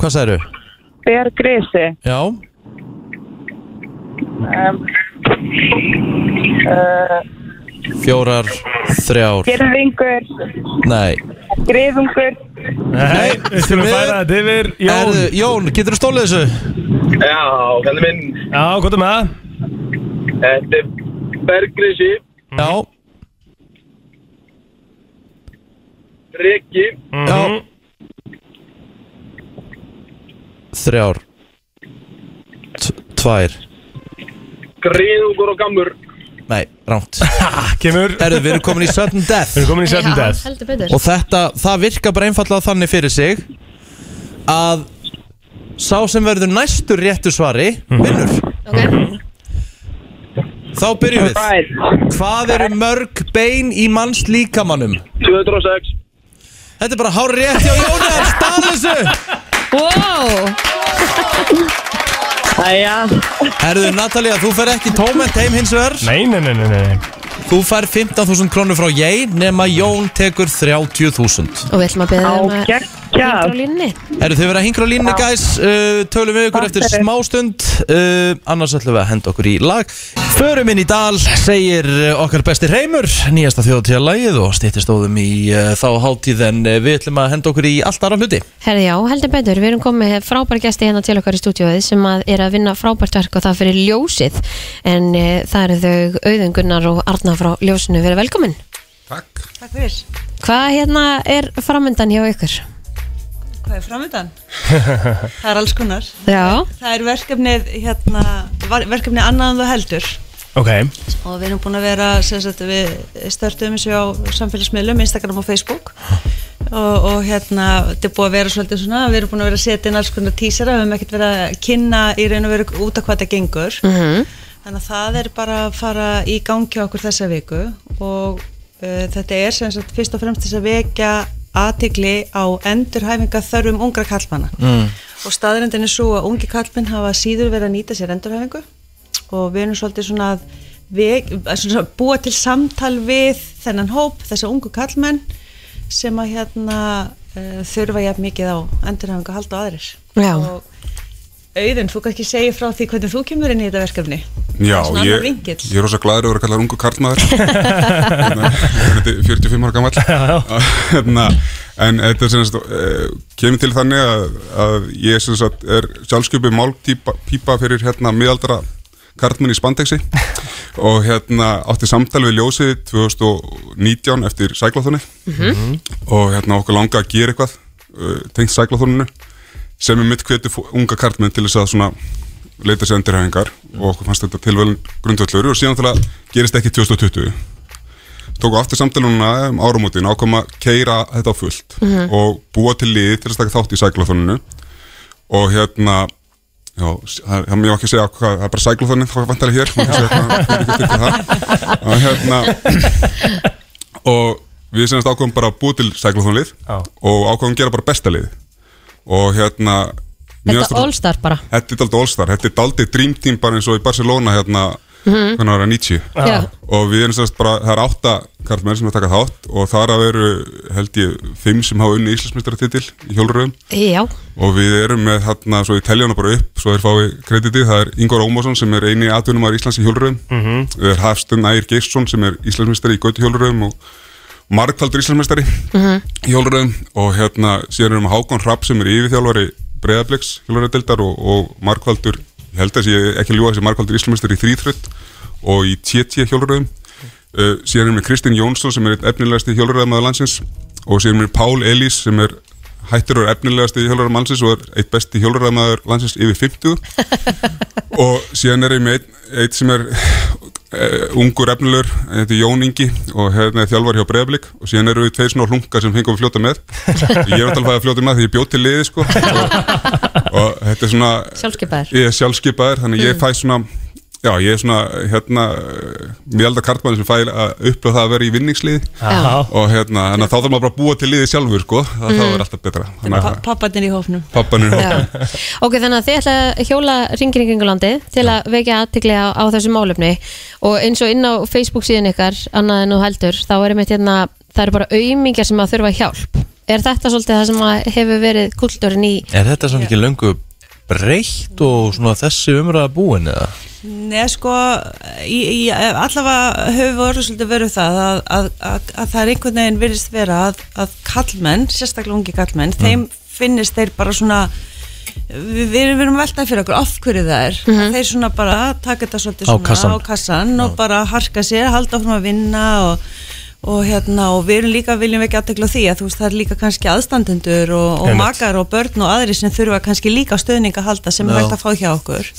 hvað sagður? ber grisi. Já, Um, uh, fjórar, þrjár, Gerðingur, nei. Griðungur, Nei, við skulum færa þetta yfir Jón. Erðu, Jón, getur þú stólið þessu? Já, kallið minn, Já, hvað er með það? þetta er Bergrisi, Já, Reki, já. Þrjár. T- Tvær griðungur og gammur. Nei, rámt Kemur. Við Erðu, við erum komin í sudden death. Erum komin í sudden Já, death. heldur betur. Og þetta, það virkar bara einfallega þannig fyrir sig Að Sá sem verður næstur réttu svari Vinnur. Ok, Þá byrjum við. Right. Hvað eru mörg bein í manns líkamannum? 206. Þetta er bara hár rétt hjá Jóni Hann stað þessu wow Æja, Herðu, Natalia, þú fer ekki tóment heim hins vegar? Nei, nei, nei, nei, nei Þú fær 15.000 krónur frá ég Nema Jón tekur 30.000 Og við ætlum að beða um að ágætt. hingra á línni Herðu, þið verða hingra á línni, guys. Uh, Tölum við ykkur Takk eftir fyrir. smástund uh, Annars ætlum við að henda okkur í lag. Förum inn í dal, segir uh, okkar besti Reymur Nýjasta þjóðtíða lagið Og stýtti stóðum í uh, þá hátíð En uh, við ætlum að henda okkur í allt aðra hluti. Herði já, heldur betur, við erum komið með frábær gesti hérna til okkar í stúdíóið sem að er að vinna frábært verk og það fyrir ljósið. En e, það eru þau Auðun Gunnar og Arna frá ljósinu, verið velkomin Takk. Takk fyrir. Hvað hérna er framöndan hjá ykkur? Hvað er framöndan? það er alls konar. Já, Það er verkefnið, hérna, var- verkefnið annað en þú heldur Ok, og við erum búin að vera, sagt, við störtum þessu á samfélagsmiðlum, Instagram og Facebook og, og hérna, þetta er búið að vera svolítið svona, við erum búin að vera að setja inn alls konar tísara, við höfum ekkert verið að kynna í raun og veru út af hvað það gengur Mhm. Þannig að það er bara að fara í gangi á okkur þessa viku og uh, þetta er sem sagt fyrst og fremst þess að vekja aðtigli á endurhæfinga þörfum ungra kallmanna mm. og staðrendin er svo að ungi kallmenn hafa síður verið að nýta sér endurhæfingu og við erum svolítið svona að, að svona búa til samtal við þennan hóp, þessa ungu kallmenn sem að hérna uh, þurfa jafn mikið á endurhæfingu að halda á aðrir Já. og Auðun, þú kannski segja frá því hvernig þú kemur inn í þetta verkefni? Já, ég, ég er rosa glæður að vera kallar ungu karlmaður. Hérna, Þetta er 45 ára gammal hérna, En þetta er sem sagt, uh, kemur til þannig að, að ég sem sagt er sjálfsköpið málpípa pípa fyrir hérna miðaldra karlmenn í spandexi. Og hérna átti samtal við ljósið 2019 eftir sæklaþunni og hérna okkur langa að gera eitthvað uh, tengt sæklaþuninu sem er mitt hvetu unga karlmenn til þess að svona leita sér endurhæfingar og okkur fannst þetta tilvæl grundvöllur og síðan að gerist ekki 2020 tóku aftur samtalununa um áramótin ákom að keira þetta á fullt Mhm. og búa til liði til að taka þátt í sæklaþóninu og hérna já, það það mjög ekki að segja hvað, það er bara sæklaþónin þá vantarlega hér. Má ekki segja hvað- er ekki það. og hérna og við semast ákvæmum bara að búa til sæklaþónlið og ákvæmum að gera bara besta lið og hérna þetta fannst- All-Star bara. Þetta er daldið All-Star, þetta er daldið Dream Team bara eins og í Barcelona hérna Mhm. var það 90 Já. og við erum sérst bara, það er átta karlmenn sem er að taka þátt og þar að veru held ég fimm sem hafa unni Íslandsmeistaratitil í hjóluröðum Já, og við erum með hérna, svo við teljum hana bara upp svo þeir fái kreditið, það er Ingvar Ómarsson sem er eini atvinnumar Íslands í hjóluröðum Mhm. við er Hafstun Ægir Geirsson sem er Íslandsmeistari í gauti hjóluröðum og margfaldur Íslandsmeistari Mhm. í hjóluröðum og hérna síðan erum við Hákon Rapp sem er yfirþjálfari Breiðabliks hjóluröðdildar og, og margfaldur, ég held að sé ekki ljúa þessi margfaldur Íslandsmeistari í þrýþrödd og í TT hjóluröðum uh, síðan erum við Kristinn Jónsson sem er efnilegasti hjóluröðamaður landsins og síðan erum við Pál Elís sem er hættur og er efnilegasti hjóluröðamaður landsins og er eitt besti hjóluröðamaður landsins yfir 50 og síðan er ég með einn, einn sem er uh, ungur efnilegur, þetta er Jón Ingi og hérna er þjálfar hjá Breiðablík og síðan eru við tveir svona hlunga sem fengum við fljóta með. Ég er náttúrulega að fljóta með því ég bjóð til liði sko. Og, og þetta er svona sjálfskeipaður ég er þannig ég Mm. fæ svona já, ég er svona hérna mjög aldar kartmann sem fæ að upplöða það að vera í vinningsliði Já. og hérna, þannig að þá þarf maður bara að búa til liði sjálfur sko, það, Mm. þá er alltaf betra Pa að Papparnir í hófnum pappanir Já. Ok, þannig að þið ætla að hjóla ringin í kringulandi til að vekja aðtikli á, á þessu málefni og eins og inn á Facebook síðan ykkar annað en þú heldur, þá er einmitt hérna það eru bara auðmingjar sem að þurfa hjálp Er þetta svolítið það sem að hefur verið kultúrin í Er þetta samt ekki löngu breytt og svona þessi umræða búin eða? Nei, sko, í, í, allavega höfum við orðið svolítið verið það að, að, að, að það er einhvern veginn virðist vera að, að kallmenn, sérstaklega ungi kallmenn, þeim finnist þeir bara svona við, við erum við erum að veltaði fyrir okkur af hverju það er. Að þeir svona bara taka þetta svolítið Á svona kassann. á kassan og bara harka sér, halda áfram að vinna og, og hérna og við erum líka viljum ekki aðtekla því að þú veist það er líka kannski aðstandendur og, og makar og börn og aðri sem þurfa kannski líka stöðning að halda sem er Já. hægt að fá hjá okkur.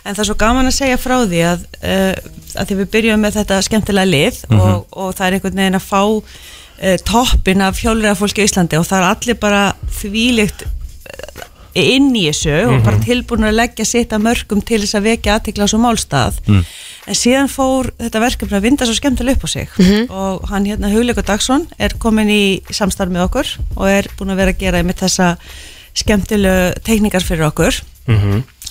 En það er svo gaman að segja frá því að, uh, að því við byrjum með þetta skemmtilega lið og, og það er einhvern veginn að fá uh, toppin af hjólriða fólki í Íslandi og það er allir bara þvílíkt uh, inn í þessu og bara tilbúin að leggja sitt að mörgum til þess að vekja aðtikla á svo málstað en síðan fór þetta verkefni að vinda svo skemmtilega upp á sig. Og hann hérna Hugleikur Dagsson er komin í samstarf með okkur og er búin að vera að gera með þessa skemmtilegu teikningar fyrir okkur.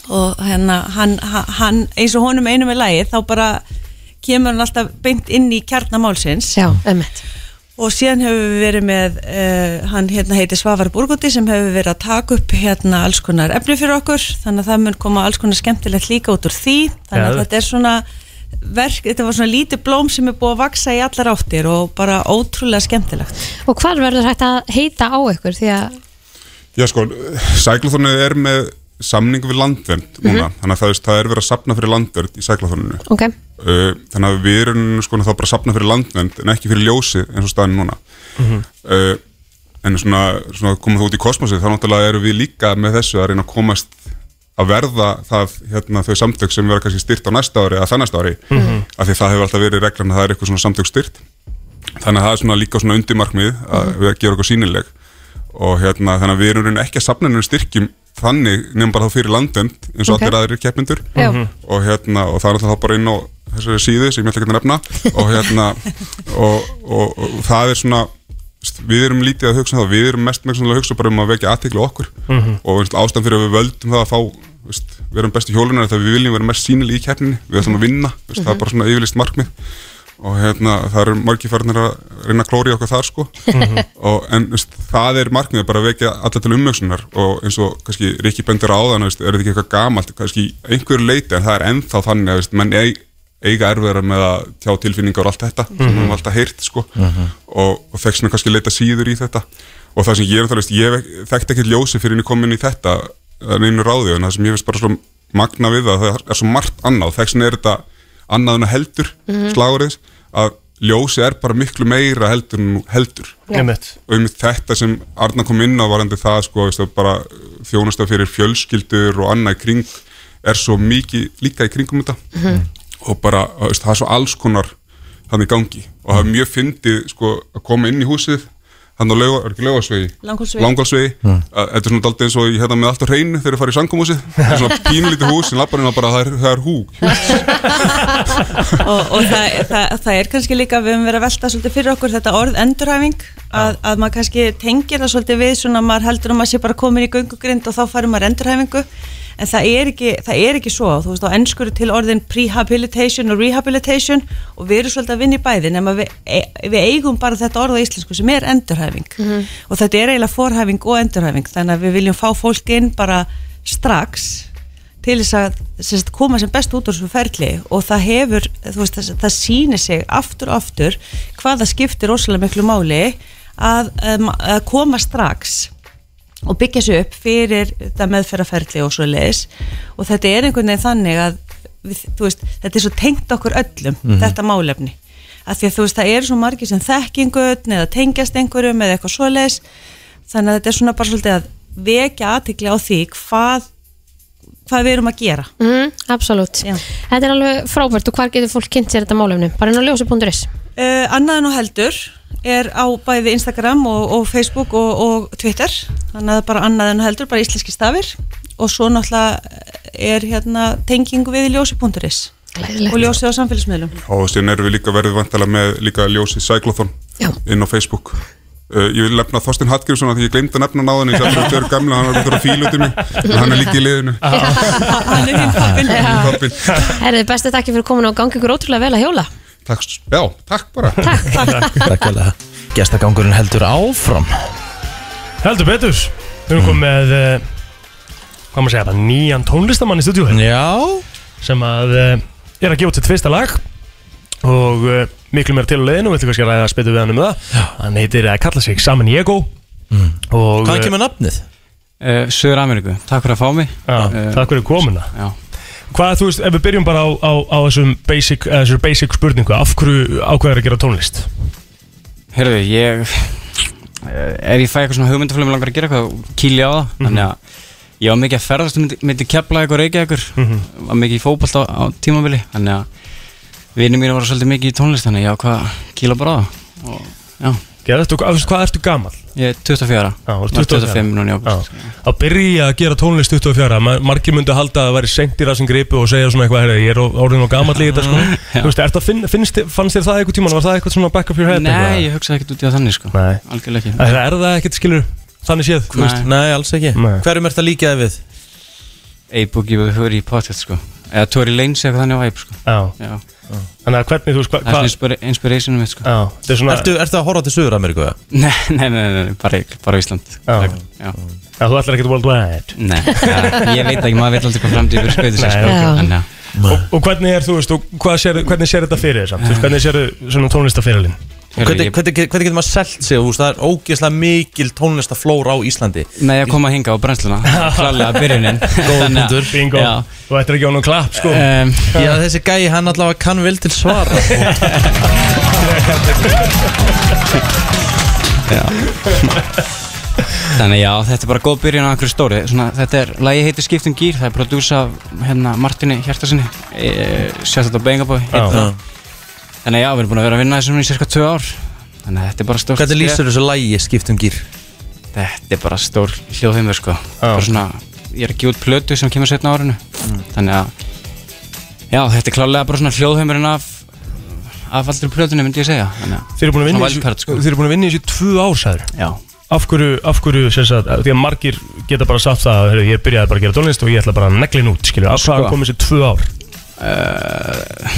Og hérna hann, hann eins og honum einu með lægi þá bara kemur hann alltaf beint inn í kjarnamálsins Já, emmitt og síðan hefur við verið með uh, hann hérna heitir Svavar Burgundi sem hefur verið að taka upp hérna alls konar efni fyrir okkur. Þannig að það mun koma alls konar skemmtilegt líka út úr því. Þannig að Geðvegt. þetta er svona verk, þetta var svona lítið blóm sem er búið að vaksa í allar áttir og bara ótrúlega skemmtilegt. Og hvar verður hægt að heita á ykkur? Því að Já sko, sæklaþónið er með samningu við landvernd núna, þannig að það, veist, það er verið að sapna fyrir landvernd í sæklaþóninu Ok, uh, þannig að við erum sko þá bara að sapna fyrir landvernd en ekki fyrir ljósi eins og staðin núna. Uh, en svona, svona komum þú út í kosmosið þá náttúrulega erum við líka með þessu að reyna að komast að verða það hérna, þau samtök sem verða kannski styrt á næsta ári eða það næsta ári af því það hefur alltaf verið reglan að það er eitthvað svona samtök styrt þannig að það er svona líka svona undirmarkmið að við að gera okkur sínileg og hérna þannig að við erum ekki að safna nefnum styrkjum þannig nefnum bara þá fyrir landend eins og Ok. allir aðrir keppnindur Já. og hérna og það er alltaf bara inn á þessari síðu sem ég ætla ekki að nefna. Og hérna og, og, og það er svona við erum lítið að hugsa um það. Við erum mest með að hugsa bara um að vekja aðtekla okkur. Og veist, ástæðan fyrir að við völdum það að fá veist, við erum bestu hjólunar þegar við viljum vera mest sýnileg í keppninni. Við ætlum að vinna, veist, það er bara svona yfirlist markmið. Og hérna það eru margir farnir að reyna að klóri okkur þar sko. Og, en veist, það er markmið bara að vekja alla til umvöksunar og eins og kannski Rikki bendur á þann er þetta ekki eitthvað gamalt? Kannski einhverju leiti en það er ennþá þannig að eig, eiga erfiðara með að tjá tilfinningar og allt þetta sem við höfum alltaf heyrt sko. Og, og fekk svona kannski leita síður í þetta. Og það sem ég er það ég þekkti ekki ljósi fyrir henni komin í þetta neinu ráði en það sem ég finnst bara svo magna við það það er svo margt annað. Þess vegna er þetta annað en að heldur slagurins að ljósi er bara miklu meira heldur en heldur. Einmitt. og einmitt þetta sem Arna kom inn á varandi það sko, veist, að bara þjónasta fyrir fjölskyldur og annað í kring er svo mikið líka í kringum þetta. Og bara, það er svo alls konar þannig gangi. Og það er mjög fyndið sko, að koma inn í húsið hann á laugasvegi. Langholtsvegi. Að þetta er svona daldið eins og ég hérna með allt á hreinu þegar ég farið í sangumhúsið það er svona pínlítið hús sem lappar inn á bara það er, það er hú og, og það, það, það er kannski líka við höfum verið að velta svolítið fyrir okkur þetta orð endurhæfing að, að maður kannski tengir það svolítið við svona maður heldur að maður sé bara komin í göngugrind og þá farum maður endurhæfingu en það er ekki, það er ekki svo. Þú veist á ennskur er til orðin prehabilitation og rehabilitation og við erum svolítið að vinna í bæði nema við, e, við eigum bara þetta orð á íslensku sem er endurhæfing. Og þetta er eiginlega forhæfing og endurhæfing þannig að við viljum fá fólk inn bara strax til þess að sagt, koma sem best út úr þessu ferli. Og það hefur, þú veist, það, það sýnir sig aftur og aftur hvað það skiptir rosalega miklu máli að, um, að koma strax og byggja sig upp fyrir þetta meðferðarferli og svo leiðis og þetta er einhvern veginn þannig að við, þú veist, þetta er svo tengt okkur öllum þetta málefni. Að því að þú veist, það eru svo margir sem þekkingun eða tengjast einhverjum eða eitthvað svo leiðis þannig að þetta er svona bara svolítið að vekja aðtikli á því hvað hvað við erum að gera. Mm, absolutt. Já. Þetta er alveg frábært og hvar getur fólk kynnt sér þetta málefni? Bara inn á ljósi.is Uh, annað en á heldur er á bæði Instagram og, og Facebook og, og Twitter. Þannig að það er bara annað en á heldur, bara íslenski stafir. Og svo náttúrulega er hérna tengingu við í ljósi.is og ljósi á samfélagsmiðlum. Og síðan erum við líka verið vantilega með líka ljósið Cyclothon Já. inn á Facebook. Uh, ég vil nefna Þorstein Hallgrímsson að því ég glemd að nefna náðan ég sjálfur þau eru gamla, hann er út að fíla út í mig. En hann er líka í liðinu. Hann er hinn pappin Pappinn. Herðið, bestu takki fyrir komin og gangi ykkur ótrúlega vel að hjóla takk, já, takk bara. Takk alveg Gestagangurinn heldur áfram. Heldur betur. Við erum komið með eh, Hvað maður segja það Nýjan tónlistamann í stúdíu Já. Sem að uh, er að gefa út sitt fyrsta lag. Og uh, miklu meira til á leiðinu, viltu kannski ræða að spytu við hann um það. Hann heitir að kalla sig Saman Diego. Mm. og Hvaðan kemur nafnið? Uh, Söður Ameríku, takk fyrir að fá mig. Já, Eh, takk fyrir komuna. Já Hvað, þú veist, ef við byrjum bara á, á, á þessum basic, uh, þessum basic spurningu af hverju ákveður að gera tónlist? Herðu, ég eh, Ef ég fæ eitthvað svona hugmyndaflum langar að gera eitthvað, kýli á það Mhm. Þannig að ég var mikið að ferðast myndi, myndi kepla eitthvað reykja ykkur Mhm. Var mikið í fótbolt á, á tímabili Þannig að vinið mínu voru svolítið mikið í tónlist Þannig að ég ákvað að kýla bara á það Og já Gerðu, hvað, hvað ertu gammal? Ég er 24 Já, þú ert Var 24. 25 núna í ágúst Að byrja að gera tónlist 24 Ma- Margir myndu halda að það væri senkt í rassin gripu og segja svona eitthvað, herri, ég er orðin og gammal í þetta sko. Þú veist, ertu að finn, finnst, þér- fannst þér það eitthvað tíman, var það eitthvað svona back of your head Nei, eitthvað? ég hugsaði ekkert út í það þannig sko Nei. Algjörlega ekki Það er það ekkert skilur þannig séð veist? Nei, alls ekki Nei. Hverjum ert að líka þið við? A-Boogie og Hurry í podcast sko Eða Tory Lanez eitthvað þannig á Æp sko Já. Já Þannig að hvernig, þú hva- Það er hvað svona inspira- inspirationum mitt sko Já, þetta er svona Ertu, ertu að horfa til Suður Ameríku? eða? Nei, nei, nei, nei, nei, bara, bara Ísland Já. Já. Já, þú ætlar ekkert worldwide Nei, ég veit ekki, maður veit aldrei hvað framtíð fyrir skauti sér sko og, og hvernig er, þú veist, og hvað sér, hvernig sér þetta fyrir þér samt? Þú hvernig sér svona tónlistaferilinn? Hvernig, hvernig, hvernig getur maður selt sig? Veist, Það er ógeðslega mikil tónlistaflóra á Íslandi. Með að koma að hinga á brennsluna. Klarlega byrjunin. Að- punktur. Bingo. Já. Þú ættir ekki á nú klapp, sko. Um, Já, þessi gæi, hann allavega kann vel til svara. Þannig já, þetta er bara góð byrjun á einhverju stóri. Svona, Þetta er, lagi heitir Skiptum gýr Það er prodúsa af hérna, Martini Hjartarsinni e, Sjátt þetta á Bengabói Já. Þannig já, við erum búin að vera að vinna þessum í cirka tvö ár. Þannig að þetta er bara stórt Hvernig lýsir þessu lægi skiptum gýr? Þetta er bara stór hljóðheimur sko. Bara svona, Ég er að gefa út plötu sem kemur setna á árinu. Þannig að Já, þetta er klálega bara svona hljóðheimurinn af af allri plötunni myndi ég segja. Þannig að Þið eru búin að vinna Svona í þessu- wildcard, sko. búin að vinna í þessu tvö ár, sagður Já. Af hverju, af hverju, sem sagt, því að margir geta bara sagt það, heyrðu, ég byrjaði bara að gera tónlist og ég ætla bara að neglin út, skilju, af hvað Sko. komið þessi tvö ár? uh,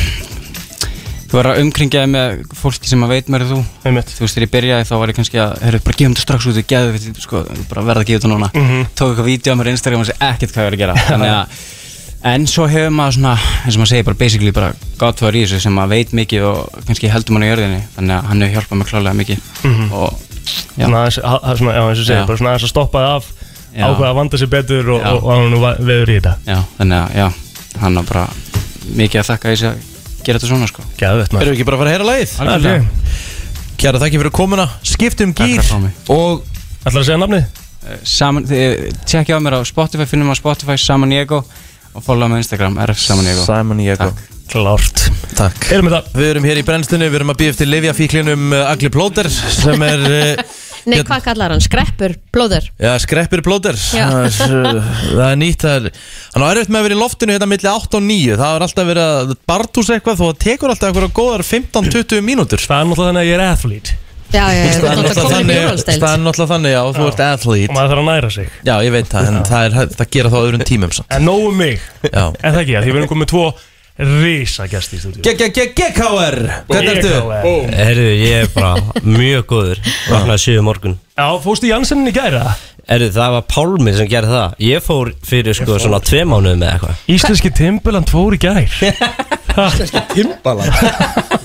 Þú verður að umkringjaði með fólki sem að veit mér þú Einmitt. Þú veist, þegar ég byrjaði þá var ég kannski að Herru, bara gefum þetta strax út, við geðum þetta sko, bara verða að gefa þetta núna Mhm. Tók eitthvað vídeo á mér á Instagram og sé ekkert hvað ég var að gera Þannig að En svo hefur maður svona, eins og maður segir bara basically bara Godfather í þessu sem maður veit mikið og kannski heldur mann í jörðinni Þannig að hann hefur hjálpað mér klálega mikið Mhm. Og já, Svona aðeins, og segja, Já. bara svona aðeins að stoppa það af, ákveða að vanda sér betur og, og, og hann veður í þetta. já, þannig að já, hann har bara mikið að þakka þessi að gera þetta svona sko Gæðvett Erum við ekki bara að fara að heyra lagið? Algjörlega. Kjæra þakki fyrir komuna Skiptum Takk gýr fyrir að fá mig. Og Ætlar að segja nafnið? Eh, Saman, þið tjekkja á mér á Spotify, finnum á Spotify Saman Diego og follow mig á Instagram, RF Saman Diego Simon Diego Takk. Klárt. Takk Erum við það? Við erum hér í brennstunni, við erum að býða eftir Livjafíklinum uh, Agli Plóter sem er uh, Nei, Hérna- hvað kallar hann? Skreppur, blóður? Já, skreppir Plóter Já. það, er, það nýtt það er, Hann á erfitt með að vera í loftinu hérna milli 8 og 9 Það er alltaf verið að bartús eitthvað þó það tekur alltaf eitthvað góðar 15-20 mínútur. Það er náttúrulega þannig að ég er athlete. Já, já, já, þú Það er ert að náttúrulega koma í það er náttúrulega þannig já, þú ert og athlete maður þarf að næra sig. Já, ég veit það, en það er hægt að gera það á öðrum tímum samt. En nógu mig, Já. En það ekki, því við erum komið tvo risa gæsti í stúdíu. GKR, hvernig ertu? Herru, ég er bara mjög góður Vaknaði 7 morgun Já, fórstu Janssen í gæra? Herru, það var Pálmi sem gerði það Ég fór fyrir sko svona tvei mánuði með eitthvað Íslenski Timbaland fór í gær. Íslenski Timbaland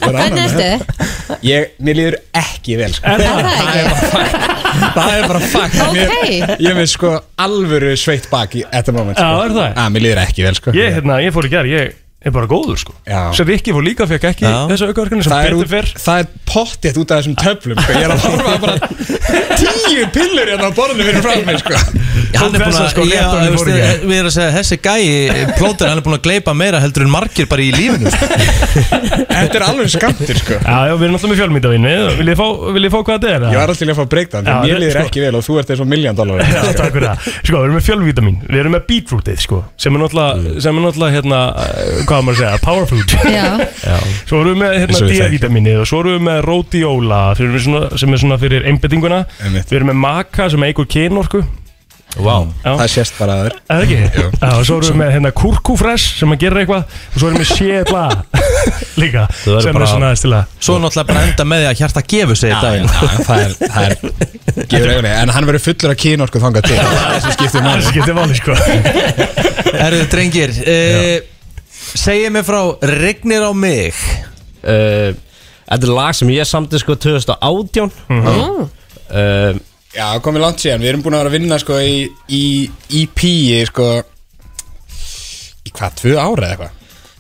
Hvernig ertu? Ég, mér líður ekki vel sko. Er Er það ekki? Það er bara fakt Ok. Mér- Ég er með sko alvöru sveitt bak í þetta moment sko. Já, er það? Að, Mér líður ekki vel sko. Ég, hérna, ég fór í gær, ég er bara góður, sko. Já. Sem Rikki fór líka, fekk ekki Já. þessu aukaverkanu sem það, er betur út, fyrr. það er pottið út af þessum töflum sko. Ég er að horfa bara tíu pillur hérna á borðinu fyrir frá mig sko. Hann er búin að, sko, já, rétt áður en veist, fór í gær. við erum að segja, þessi gæi, Plóter, hann er búin að gleypa meira heldur en margir bara í lífinu. sko. Þetta er alveg skamtur sko. Já, já, við erum alltaf með fjölmyndavinni. Vil ég fá, vil ég fá hvað þetta er? Ég var alltaf til að fá breakdown Já, Mér þetta- líður sko- ekki vel og þú ert eins og miljón dólar Já, takk fyrir það Sko, við erum með fjölvítamin Við erum með beetrootið, sko Sem er náttúrulega, sem er náttúrulega hérna uh, Hvað á maður að segja, power food. Já, Svo erum við með hérna Eins og við þekkjum. D-vitaminið Og svo erum við með rhodiola sem er svona, sem er svona fyrir einbettinguna Einmitt. Við erum með maka sem eigur kynorku Vá. Já, Það sést bara að þér. Eða ekki? Já, og svo erum við með hérna kurkufresh sem að gera eitthvað Og svo erum við sjela Líka, verður sem er bara- svona aðeins til að Svo náttúrulega bara enda með því að hjarta gefur sig í daginn. Það er, það er gefur auðvitað En hann verður fullur af kynorku þangað til. Það er sem skiptir Það máli skiptir máli, sko. Erðu drengir, uh, Segið mér frá Rignir á mig. Uh, Þetta er lag sem ég samti sko 2018 Mhm. uh, Já, komið langt síðan, við erum búin að vera að vinna sko í, í EP í sko í hvað, tvö ára eða eitthvað?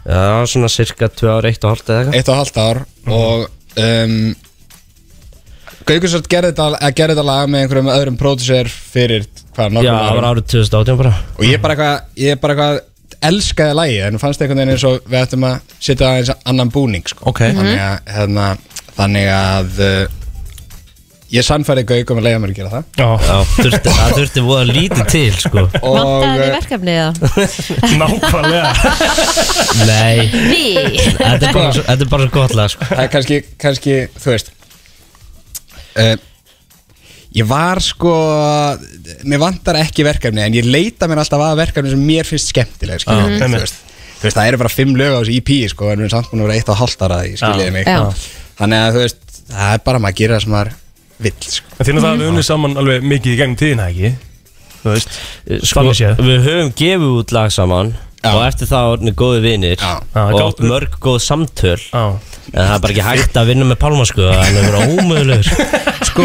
Já, svona cirka 2 ár, 1 og halvt eða eitthvað. Eitt og halvt ár og um, Gaukursson gerði þetta, að gerði þetta lag með einhverjum öðrum pródusser fyrir hvað, nokkrum Já, það var árið 2018 bara. Og ég bara eitthvað, ég bara eitthvað elskaði lagi en fannst einhvern veginn eins og við ættum að setja aðeins annan búning sko. Ok. þannig að, hérna, þannig að uh, ég sannfæri Gauk um að leiða mér að gera það. Já, Já þurfti, það þurfti voða lítið til sko. Vantaði uh, þið verkefni eða? nákvæmlega. Nei, þetta er bara, þetta er bara svo gott lag sko. Það er kannski, kannski þú veist uh, ég var sko mér vantar ekki verkefni en ég leita mér alltaf að verkefni sem mér finnst skemmtileg Ah, mm. þú, veist, þú veist, það eru bara fimm lög á þessu EP sko, en við erum samt búin að vera eitt mig Já. þannig að þú veist, það er bara maður að gera það sem maður vill sko. En þínu það að við unnið saman alveg mikið í gegnum tíðina, ekki? Þú veist, Sko, þannig séð við höfum gefið út lag saman Já. og eftir það orðinni góði vinir Já. Og gátt- mörg góð samtöl Já en það er bara ekki hægt að vinna með Pálma sko hann er verið ómöðulegur Sko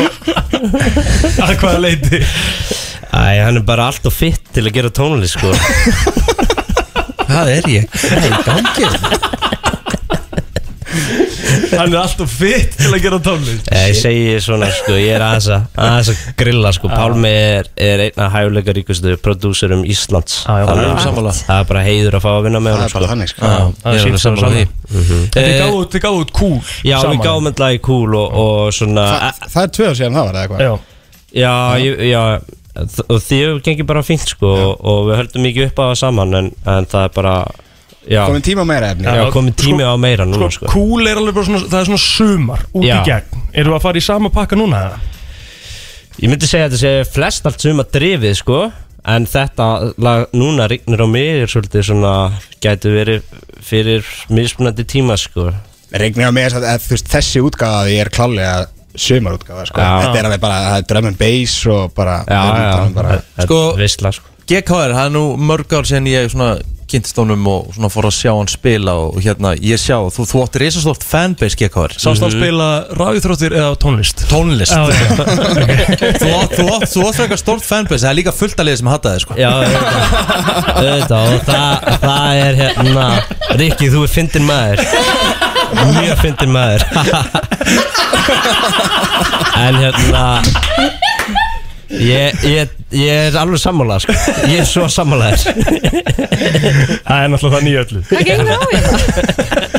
Að hvaða leiti Æ, hann er bara allt og fitt til að gera tónlist sko Hvað er ég? Hvað er í gangi? Hann er alltaf fitt til að gera tónlist. Ég segi svona sko, ég er aðeins að, aðeins að grilla sko. Pálmi er, er einn af hæfuleika ríkustu prodúserum Íslands. Já, já, Þannig já, að sammála. það er bara heiður að fá að vinna með það honum er bara sko. þannig sko. Já, það er sínt alveg sammála saman. því. Þið Eh, gáðu út- þið gáðu út kúl Já, við gáum þetta lag í cool og, og svona Þa, það er tvö ár síðan það var eða eitthvað? Já. Já, ég, já þ- og því hefur gengið bara fínt sko og, og við höldum mikið upp á það saman en, en það er bara komin tíma meira efni já komið tími á meira núna Sko, sko kúl er alveg bara svona, það er svona sumar út Já. í gegn Erum við að fara í sama pakka núna? eða? Ég myndi segja að þetta sé flest allt suma drifið sko En þetta lag núna rignir á mig er svolítið svona Gæti verið fyrir mismunandi tíma sko Regnir á mig að, að þú veist, þessi útgáfa því er klálega sumarútgáfa sko. Já. þetta er alveg bara, það er drum and bass og bara, Já, já, talað um bara þetta Sko- er veistla sko GKR, það er nú mörg ár sen ég svona kynntist honum og svona fór að sjá hann spila og hérna ég sjá, þú, þú átti risastórt fanbase GKR Sást hann spila ræðþróttir eða tónlist? Tónlist. Þú átt, þú átt, þú átt frekar stórt fanbase, það er líka fullt að liða sem hatta þið sko. Já, auðvitað og það, það er hérna Rikki, þú er fyndin maður. Mjög fyndin maður. En hérna Ég, ég, ég er alveg sammála sko. Ég er svo sammálaður Það er náttúrulega það nýja öllu Hvað gengur á hérna?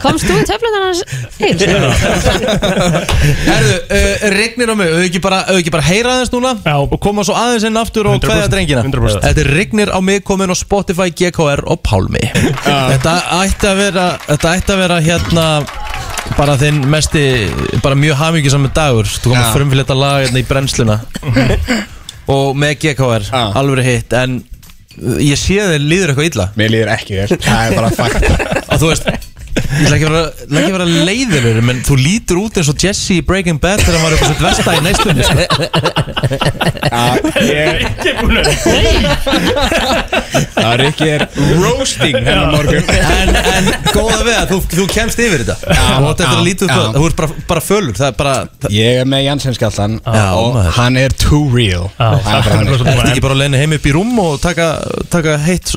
Komst þú í töflunar hans heils? Herðu, uh, Rignir á mig, auðvitað ekki bara, auðvitað ekki bara heyra aðeins núna Já. og koma svo aðeins inn aftur og 100%, kveðja drengina 100%. Þetta er Rignir á mig komin á Spotify, GKR og Pálmi Þetta ætti að vera, þetta ætti að vera hérna bara þinn mesti, bara mjög hamingisamur dagur. Þú kom að Já. frumfyrir þetta lag hérna í brennsluna. Og með GKR, Já. alveg hitt. En ég sé þeir líður eitthvað illa. Mér líður ekki vel, það er bara fakt. Og þú veist Ég ætla ekki að vera, leiðilur menn þú lítur út eins og Jesse í Breaking Bad þegar hann var upp á sitt vesta í neistunni sko. ég, Ekki búin að það er ekki er roasting hennar morgun. En, en góða við að þú, þú kemst yfir þetta. Þú átt eftir að já, líta út það þú ert bara, bara fölur það er bara, það ég er með Janssen skjallan Já, og maður. hann er too real. Það er bara þannig. Ertu ekki bara að leina heim upp í rúm og taka, taka heitt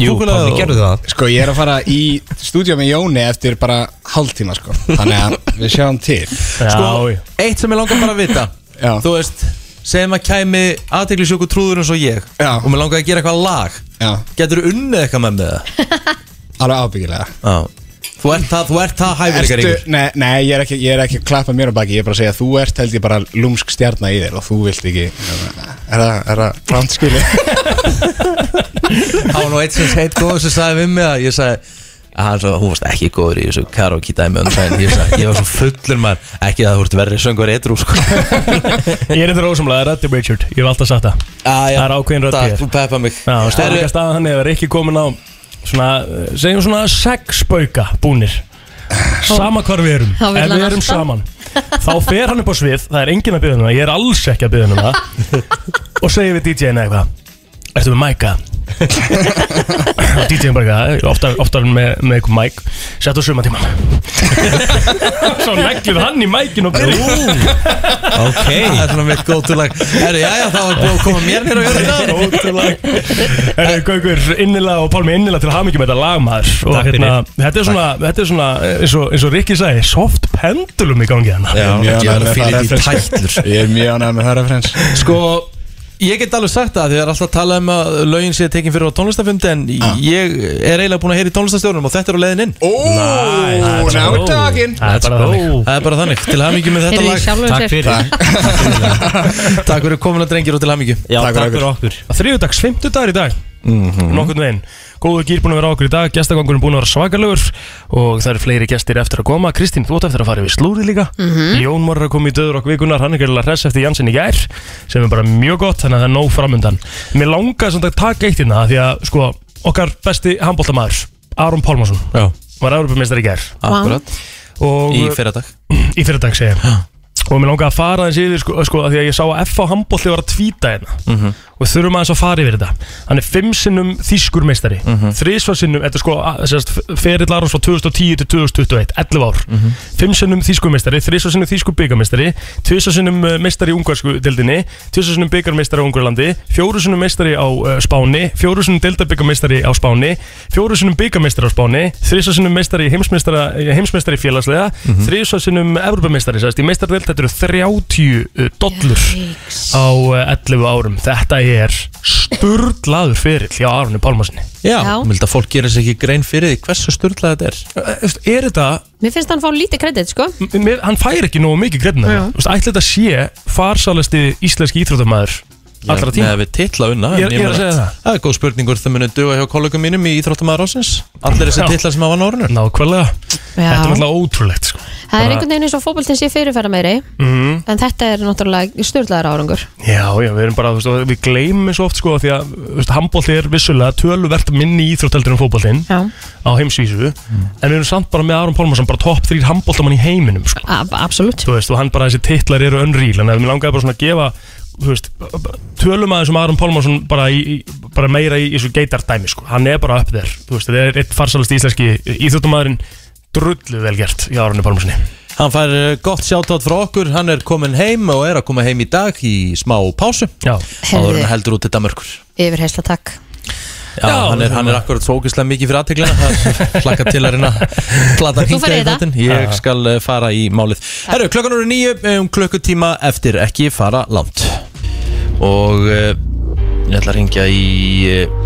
Jú, Pálmi, gerðu það sko ég er að fara í stúdíu með Jóni eftir bara hálftíma sko þannig að við sjáum til Já, sko, já. eitt sem ég langar bara að vita Já. þú veist, segjum að kæmi aðteglisjóku trúður eins og ég Já. og mér langar að gera eitthvað lag Já, getur þú unnið eitthvað með með það alveg ábyggilega Já. Þú ert það, þú ert það hæfileikar ykkur nei, nei ég, er ekki, ég er ekki að klappa mér á baki Ég er bara að segja að þú ert held ég bara lúmsk stjarnar í þér Og þú vilt ekki Er það, er það rámt skili? Það var nú eitt sem heit góð sem sagði við mig að ég sagði að hún varst ekki góður í þessu karaoke dæmi um það en ég, sagði, ég var svo fullur maður. Ekki að þú ert verri söngur eitthrú sko. Ég er eitthvað ósamlega, það er Raddi Richard Ég hef alltaf sagt það. Ah, Það er ákveðin rödd það, mig. Já, stærlega staðan hann er ekki komin á Svona, eh, segjum svona sex bauka búnir. Sama hvar við erum. Þá vill Ef hann við erum alltaf. saman. Þá fer hann upp á svið, það er enginn að byggja um það Ég er alls ekki að byggja um það. Og segir við DJ-ina eitthvað. Ertu með mæka? og DJ-in bara eitthvað, oftar, oftar með, með eitthvað mæk sett á sumatíma svo neglir hann í mækin og byrja Ok. Það er svona mitt góðtulag Herru, já, já, það var búið að koma mér hér á jörðina. Góðtulag Herri, Gaukur, innilega og Pálmi innilega til hamingi með þetta lagmaður og Takk hérna, þetta er svona, þetta er svona eins og, eins og Rikki sagði, soft pendulum í gangi hérna. Já, ég ánægður er að það þetta í tætlur. Ég er mjög ánægð með það referens Sko, ég get alveg sagt það það er alltaf að tala um að lögin sé tekin fyrir á tónlistafundi En ég er eiginlega búin að heyra í tónlistastjórnum Og þetta er á leiðin inn. Ó, talking. Það er bara þannig. Það er bara þannig, til hamingi með þetta lag. Takk fyrir. Takk. Fyrir. Komin að drengir og til Já, Takk fyrir okkur. Þriðudags, fimmtudagur í dag. Mhm. nokkurn veginn Góðu gýr búin að vera á okkur í dag, gestagangurinn búin að vera svakalegur og það eru fleiri gestir eftir að koma. Kristín, þú átt eftir að fara yfir slúri líka. Jón Mór er að koma í döður okkur vikunar hann er gætilega hress eftir Jansson í gær sem er bara mjög gott, þannig að það er nóg framundan. Mér langaði samt að taka eitt hérna því að sko, okkar besti handbóltamæður Aron Pálmarsson Já, var Európa-meistar í gær. Akkurat. Og Í fyrradag. Í fyrirdag segja ég. og mér langaði að fara aðeins yfir sko, sko, af því að ég sá að F á handbólti var að tvíta hérna. Og við þurfum aðeins að fara yfir þetta. Hann er fimm sinnum þýskur meistari. Mm -hmm. þrísvar sinnum, þetta er sko að- sérst, ferill Arons frá 2010 til 2021 11 ár, fimm sinnum þýskur meistari þrísvar sinnum þýskur byggarmeistari tvisvar sinnum eh, meistari í ungarsku dildinni tvisvar sinnum byggarmeistari á Ungarlandi fjóru sinnum meistari á uh, Spáni fjóru sinnum dildabyggarmeistari á Spáni fjóru sinnum byggarmeistari á Spáni þrísvar sinnum meistari í heimsmeistari, félagslega mm -hmm. þrísvar sinnum Evropameistari, í meistardelt þetta eru 30 uh, dollur á uh, 11 árum. Þetta er sturlaður fyrir hjá Aronni Pálmarsinni Já, Já. ég vild að fólk gerir sér ekki grein fyrir því hversu sturlað þetta er er þetta Mér finnst hann fá lítið kredit sko mér, hann fær ekki nógu mikið gredna Já. ætla þetta sé farsalasti íslenski íþróttamæður allra Með tíma að við titla unna Ég- en ég er að meina, segja það. Það er góð spurningur það munið duga hjá kollegum mínum í Íþróttamæður ásins Allir þessi Já. titlar sem hafa nárunu nákvæmlega þetta er Já. náttúrulega ótrúlegt sko. Það er einhvern veginn eins og fótboltinn sé fyrirferða meiri mm. En þetta er náttúrulega styrlaður árangur já, já, við erum bara, þú veist, við gleymum svo oft sko, því að, þú veist, handbólti er vissulega töluvert minni íþrótteldur en fótboltinn Já, á heimsvísu, en við erum samt bara með Aron Pálmarsson, bara topp þrýr handbóltamann í heiminum sko. a- absolutt þú veist, og hann bara þessi titlar eru unreal en mér langaði bara svona að gefa þú veist, tölum aðeins um Aron Pálmarsson bara, bara meira í þessu geitardæmi sko. hann er bara upp þér, þetta er eitt farsalast íslenski íþjóttumæðurinn drullu vel gert í Aronni Pálmarssoni Hann fær eh, gott sjátátt frá okkur. Hann er komin heim og er að koma heim í dag Í smá pásu. Já, Áður en heldur út til Danmörkur Yfir heisla takk. Já, hann er, hann er akkurat svo ógeðslega mikið fyrir aðteglina Slaka til að reyna Plata Þú hringa ferð í í þetta. þáttinn Ég skal eh, fara í málið. Herru, klokkan eru nýju um klukkutíma eftir Ekki fara langt. Og uh, Ég ætla að ringja í uh,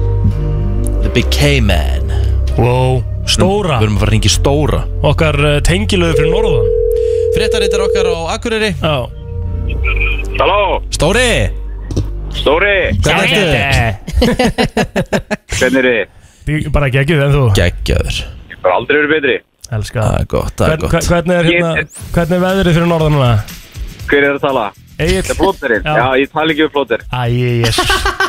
The Big K-Man wow, stóra? Við erum að fara að ringja í Stóra. Okkar uh, tengilöðu fyrir norðan. Fréttarittar okkar á Akureyri. Já, Halló, Stóri, Stóri, hvernig ertu? hvernig er þið? Bí- bara ekki en þú? Geggjaður. Ég har aldrei verið betri. Elska. Það er gott, það er Hvern, gott. hvernig, er, hérna, hvernig er veðrið fyrir norðan núna? Hver er að tala? Egil Það er flóterinn? Já. Já, ég tala ekki um flóter Æ, jésus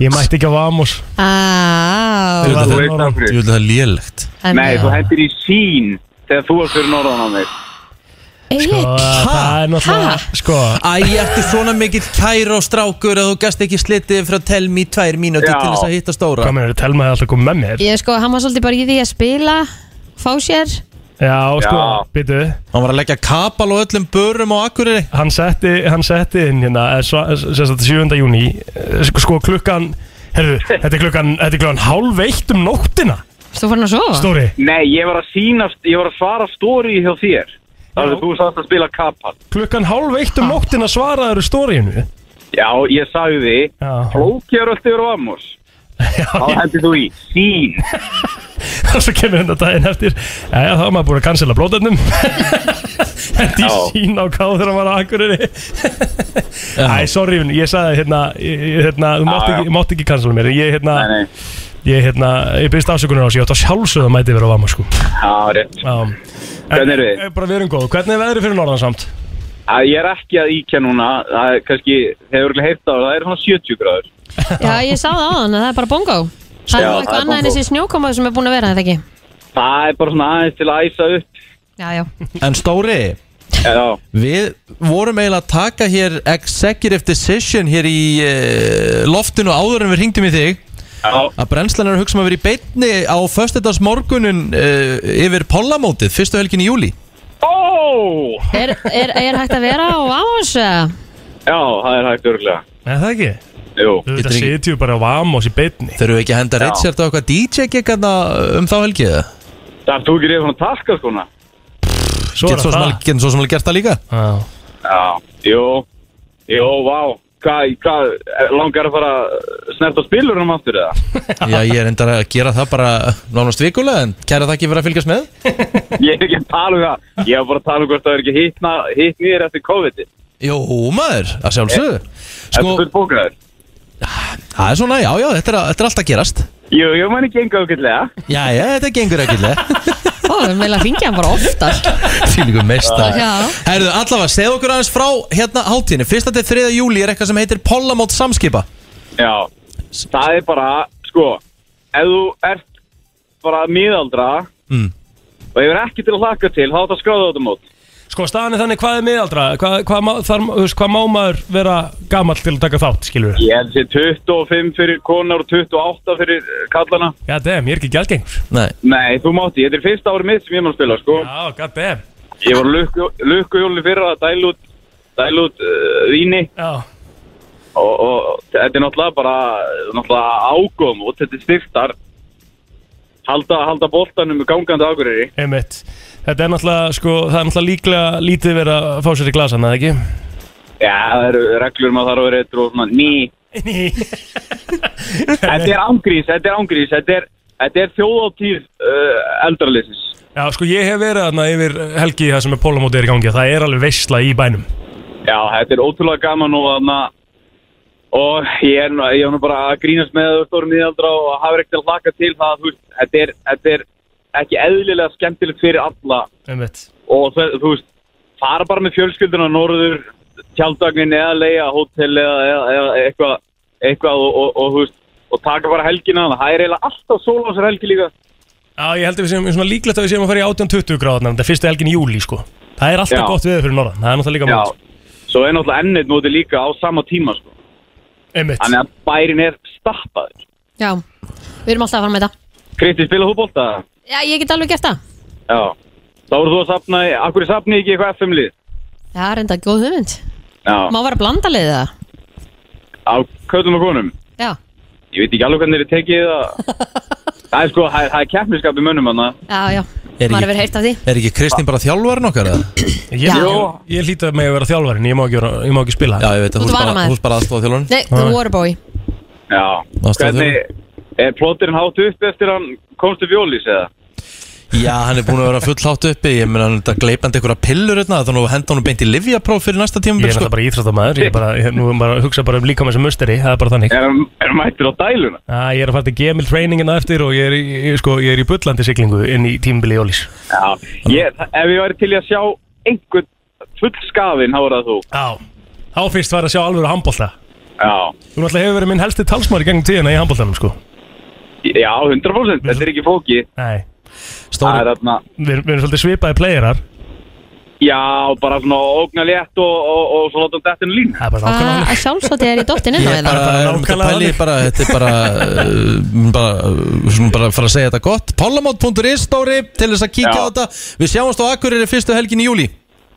Ég mætti ekki á Vamos. Á, Þú Þú veist veist af hverju. það er lélegt. Nei, þú hendir í sín þegar þú er fyrir norðan á mig Sko, það er náttúrulega Sko, Æ, ertu svona mikill kæra og strákur að þú gast ekki slitið frá telmi í tvær mínúti Já. til þess að hitta stóra. Hvað með Telma hefði alltaf komið með mér? Ég sko, hann var svolítið bara í því að spila Fá sér Já, sko, býtu Hann var að leggja kapal og öllum börum á Akureyri. Hann setti, hann setti inn hérna eh, sva- eh, sem sagt 7. júni eh, sko, sko klukkan Herru, þetta er klukkan, þetta er klukkan hálf eitt um nóttina. Þú farin að sofa? Stóri. Nei, ég var að sína, ég var að svara stóri hjá þér. Það er þú sátt að spila kapal. Klukkan hálf eitt um nóttina svaraður stóriðinu Já, ég sagði Já. Flóki er öll yfir Vamos Þá hendir þú í sín. Og svo kemur hérna daginn eftir. Jæja, þá er maður búin að cancela blóðöfnum Hendi Já. sín á káð þegar maður á Akureyri. Æ, sorry, ég sagði hérna, ég, hérna þú mátt Já, ekki, mátt ekki cancela mér. Ég, hérna, Nei, nei, ég, hérna, ég byrst afsökunar á þessu. Ég átt að sjálfsögða að mæti vera á Vama, sko. Já, rétt. Já. Hvernig eru þið? Eh, Bara við erum góð, hvernig er veðrið fyrir norðan samt? að Ég er ekki að íkja núna. Það er kannski, hefur ekki heilt á það Það er svona 70 gráður Já, ég sá það á hann, það er bara bongo Það er Já, nú það eitthvað er annað en bongo. þessi snjókoma sem er búin að vera, þetta ekki? Það er bara svona aðeins til að æsa upp Já, já En Stóri, Já, við vorum eiginlega að taka hér executive decision hér í uh, loftinu áður en við ringdum í þig að brennslan er að hugsa um að vera í beinni á föstudags morgunin uh, yfir pollamótið, fyrstu helgin í júli Ó! Er, er, er hægt að vera á ás? eða? Já, það er hægt örgulega Er það ekki? Jú. Þetta setjum bara á Vamos í beinni. Þurfum við ekki að henda. Richard á eitthvað DJ-giggana um þá helgið? Það er þú ekki reyður svona takka skona Svo Getur svo sem alveg- gert það líka. Já, jú. Jú, vá. Hvað, hvað, langar að fara að snerta spilurum aftur eða? Já, ég er endar að gera það bara nánast vikulega en kæra það ekki fyrir að fylgjast með. Ég er ekki að tala um það. Ég er bara að tala um hvort það er ekki hitt nýðir eftir COVID Jú, maður, að sjálfsögðu. Sko er bókaður Það er svona, já, já, þetta er, þetta er alltaf gerast. Jú, ég mæni gengur ákveðlega Já, já, þetta gengur ekkurlega Ó, við meðlega að fingja hann bara oftar. Fýlingu meistar Já. Herðu, allavega, segð okkur aðeins frá hérna hátíðinni. Fyrsta til 3. júli er eitthvað sem heitir Pollamót samskipa. Já, það er bara, sko Ef þú ert bara miðaldra Mm. og hefur ekki til að hlaka til þá er það skráða á þetta mót Sko staðan er þannig hvað er miðaldra? Hvað, hvað, má- þar, þú veist, hvað má maður vera gamall til að taka þátt, skilur við? Ég held sé 25 fyrir konar og 28 fyrir kallana Já, dem, ég er ekki gælgengur Nei. Nei, þú mátti, þetta er fyrsta árið mitt sem ég má spila, sko. Já, god damn. Ég var lukkuhjóli fyrra að dæla út dæla út uh, víni. Já. Og, og þetta er náttúrulega bara náttúrulega ágóðum og þetta er styrtar halda, halda boltanum gangandi águriri Einmitt. Þetta er náttúrulega, sko, það er náttúrulega líklega lítið verið að fá sér í glasan, eða ekki? Já, það eru reglur um að það eru verið eitthvað svona ný. Þetta er ángrís, þetta er ángrís þetta er, þetta er þjóðáttíð uh, eldralýsis Já, sko, ég hef verið þarna yfir helgi það sem er pólamóti er í gangi Það er alveg veistla í bænum. Já, þetta er ótrúlega gaman og þarna og ég er, nú- ég er nú bara að grínast með stórum miðaldra og hafa ekkert að laka til það, þú veist, þetta er, þetta er ekki eðlilega skemmtilegt fyrir alla Einmitt og það, þú veist, fara bara með fjölskylduna norður, tjaldagnin eða leiða hótel eða, eða, eitthvað, eitthvað og, og, og, þú veist, og taka bara helgina, það er eiginlega alltaf sólásar helgi líka. Já, ég held að við séum svona líklegt að við séum að fara í 18-20 gráðna Þetta er fyrstu helgin í júli, sko Það er alltaf Já. gott veður fyrir norðan Það er náttúrulega líka Já, mót svo er náttúrulega ennið móti líka á sama tíma, sko. Einmitt Þannig að bærin er stappaður. Já, við erum alltaf að fara með þetta Kristi, spila þú bólta? Já, ég get alveg gert það Já. Þá voru þú að sapna, af hverju sapni ekki eitthvað FM-lið? Já, reynda góð hugmynd Já. Má vera blanda liðið það Á köllum og konum? Já, Ég veit ekki alveg hvernig eru tekið það. það er sko, það er, það er keppniskap í mönnum hann. já, já Er Maður ekki- hefur heyrt af því Er ekki Kristín bara þjálfarinn okkar eða? Ég, Já. ég, ég hlýta mig að vera þjálfarinn Ég má ekki, vera- ég má ekki spila Já, ég veit Þú að ert hús bara, varamaður. hús bara aðstofa þjálfarinn Nei, þú voru bói Já. Aðstoðarþjálfari. Hvernig, er plottirinn hátt upp eftir hann komst til fjólís eða? Já, hann er búin að vera full hátt uppi Ég meina hann er gleipandi einhverja pillur hérna Þannig að henda hann beint í livjapróf fyrir næsta tíma Ég er náttúrulega bara íþróttamæður Ég er bara, ég, nú er bara að hugsa bara um líka með sem musteri Það er bara þannig Er hann, er mættur á dæluna? Já, ég er að fara til Gemil trainingina eftir Og ég er í, ég, sko, ég er í bullandi siglingu Inn í tímabili Jólís Já. Ég, ef ég væri til að sjá einhvern full skafin, þá er það þú. Já Þá fyrst var að sjá alveg handbólta Já. Þú náttúrulega hefur verið minn helsti talsmaður í gengum tíðina í handbóltanum Já, 100%. Þetta ekki fóki. Nei Það þarna, Við, við erum svolítið svipaði playerar já, bara svona ógna létt og, og, og svo láta um dettinu lín. Það er bara Að að sjálfsvætti er í dottin inn á Ég er það bara, er þetta pæli bara, þetta er bara, uh, bara, uh, svona bara fara að segja þetta gott Pollamót.is stóri til þess að kíkja Já. á þetta Við sjáumst á Akureyri fyrstu helgin í júli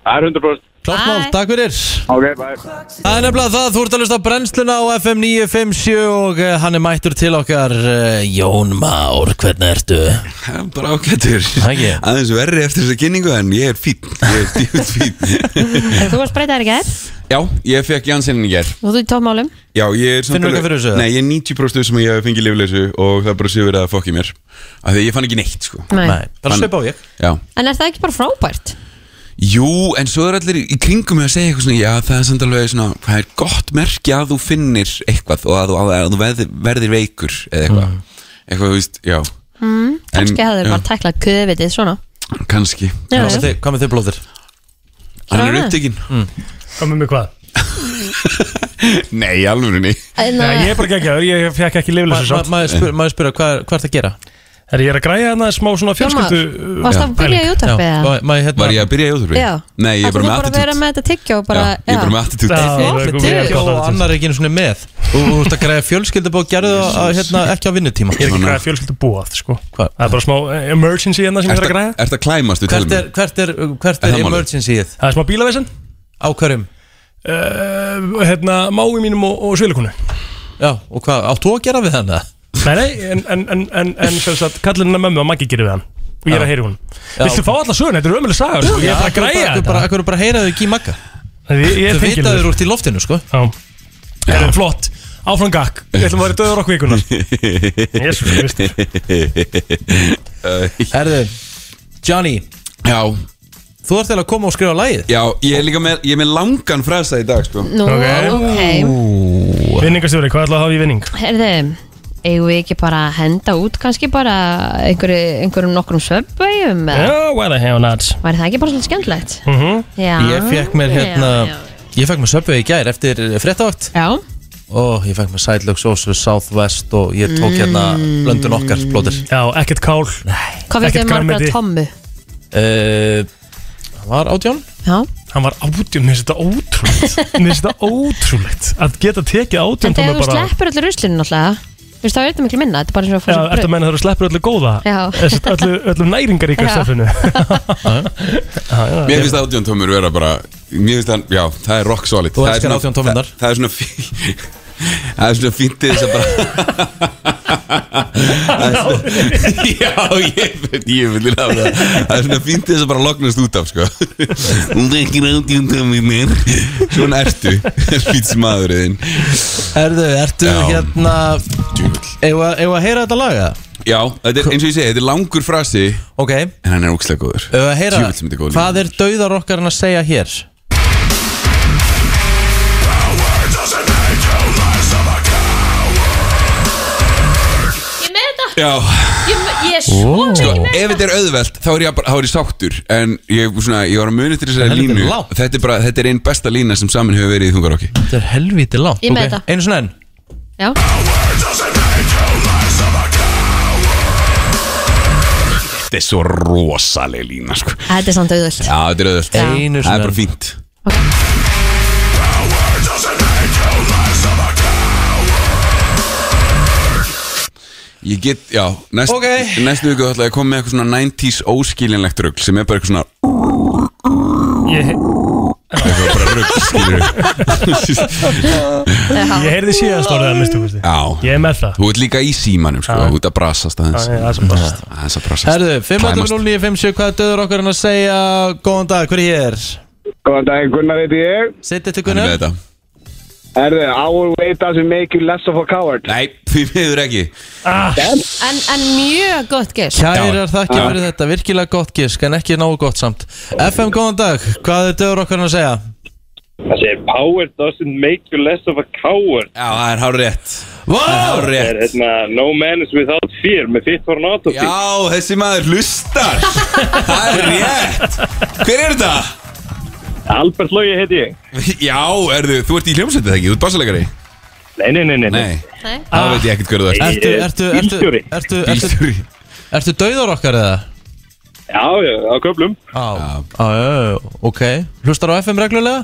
Það er 100%. Klart mál, takk fyrir. Ok, bye. Það er nefnilega það, þú ert að lusta brennsluna á FM 957 og uh, hann er mættur til okkar uh, Jón Már, hvernig ertu? Bara Ekki? Aðeins verri eftir þessa kynningu en ég er fín Ég er djúpt fín Þú varst breytaðar í gær? Já, ég fekk Janssen í ger og þú í tópmálum? Já, ég er Finnur alveg- eitthvað fyrir þessu? Nei, ég er 90% sem að ég hef fengið lifleysu og það er bara séu verið að fokki mér. Af því ég fann ekki neitt, sko. Nei. Nei, bara Fann- svipa á ég. Já. En er það ekki bara frábært? Jú, en svo er allir í kringum að segja eitthvað svona Já, það er samt alveg svona Það er gott merki að þú finnir eitthvað og að þú, að þú verðir, verðir veikur eða eitthvað. Eitthvað, þú veist, já. Mm, kannski En- hafði já. bara tæklað köðvitið svona. Kannski. Já, Hvað með þið- hvað blóðir? Hann er Hvað? upptekinn. Hvað með mig hvað? Nei, alveg uh, ég er bara geggjaður, ég fekk ekki Ma- ma- samt. Maður spyr- maður spyrja, hvað er- hvað ert að gera? Herri, ég er að græja hérna smá svona fjölskyldu uh, varstu að byrja í útvarpi eða? hérna- Var ég að byrja í útvarpi? Já. Nei, ég er bara þú með bara að vera með þetta tyggja og bara Já, ég er bara með Flott, Flott, og annar er ekki einu svona með. Þú ert að græða fjölskyldubók gerðu það að, hérna, ekki á vinnutíma. Ég er ekki að græja fjölskyldu búað sko. Það er bara smá eh, emergency hérna sem ég er að græja. Ertu að klæmast við hvert er, hvert er, Er er það emergency-ið? Það er smá bílavesen Á hverjum? Að? Nei, nei, en, en, en, en, en sem sagt, kallin hennar mömmu og Maggi gerir við hann. Og ég er að heyri hún Já. Viltu fá alla söguna, þetta er ömuleg saga sko. Ég er bara að græja Akkur bara, akkur bara heyraðu ekki í magga? Ég, ég er Þú tengiliður. vitaður úr til loftinu, sko. Já. Það er flott, áfram gakk. Við ætlum að vera döður okkur vikunar Jésús Kristi Herðu, Johnny. Já. Þú ert til að koma og skrifa lagið. Já, ég er líka með, ég er með langan frasa í dag sko. Nú, ok. Vinningastjóri, hvað ætlaði að hafa í vinning? Herði, eigum við ekki bara að henda út kannski bara einhverju, einhverjum nokkrum söpvegum Já, why the hell not? Væri það ekki bara svolítið skemmtilegt? Mhm. Já. Ég fekk mér hérna já, Ég fekk mér söpvið í gær eftir fréttavakt. Já. Og ég fekk mér Sidelux Ósu Southwest Og ég tók hérna Mm. blöndun okkar plótir Já, ekkert kál. Hvað finnst þið margra tommu? uh, var átján. Já. Hann var átjón, mér finnst þetta ótrúlegt. Mér finnst þetta ótrúlegt Að geta tekið En átjón þegar þú bara sleppur öllu ruslinu náttúrulega veist, þá er þetta miklu minna Þetta er bara eins og að fá Já, sér ertu að brauð. menna þegar þú sleppur öllu góða Já. Þessi öllu, öllu næringaríka Já. stefnu Mér finnst átjón tómur vera bara Mér finnst það, já, það er rock solid Þú Það er elskar svona- 18 tómurnar. það- Það er svona fí- Það er svona fínt til þess að bara Já, ég vil líka það Það er svona fínt til þess að bara lognast út af sko Hún er ekki átjón tómur Svona ertu Fýts maðurinn Erðu, ertu Já. hérna Eigum að heyra þetta laga? Já, þetta er eins og ég segi, þetta er langur frasi Ok En hann er ókslega góður Eigum að heyra. Hvað er dauðar okkar að segja hér? Já. Ég, ég er svo Sko, mikið með ef þetta. er auðvelt þá er ég, bara, þá er ég sáttur En ég, svona, ég var að muni til þessari Helviti línu. langt. þetta er, bara, þetta er einn besta lína sem saman hefur verið í þungarokki Þetta er helviti langt. Ég með Ok, þetta. Einu svona enn. Já. Þetta er svo rosaleg lína sko. Þetta er samt auðvöld Já, þetta er auðvelt. Já. Einu Það er bara enn fínt Ég get, já, næst, Ok. næstu viku ætla ég að koma með eitthvað svona 90s óskiljanlegt rugl sem er bara eitthvað svona Ég, eitthvað bara rugl, skilur ég heyrði síðast orðið að kosti Já, Ég er með það þú ert líka í símanum sko, þú ert að brasast aðeins ég er sem brasast. Aðeins að brasast Herðu, Klæmast. 5.09.57 Hvað er dauðar okkar að segja? Góðan dag, hver er hér? Góðan dag, Gunnar heiti ég. Er með Gunnar þetta Erðu, our way doesn't make you less of a coward. Nei, því miður ekki. Ah, En, en mjög gott gest Kærar þakki Já. fyrir þetta, virkilega gott gisk En ekki nógu gott samt. FM, góðan dag, hvað er dauðar okkar að segja? Það segir power doesn't make you less of a coward. Já, það er hár rétt. Vá! Það er er hérna No man is without fear með Fit for an Autopsy Já, þessi maður hlustar. Það er rétt. Hver er þetta? Albert Logi heiti ég. Já, erðu, þú ert í hljómsveitið það ekki, þú ert bassalegari Nei, nei, nei, nei, nei. Nei, það veit ég ekkert hverju þú ert. Ertu, ertu, ertu, Bílstjóri. ertu, ertu, Bílstjóri. ertu dauðar okkar eða? Já, já, á köflum. Á, á, já, ok. Hlustar á FM reglulega?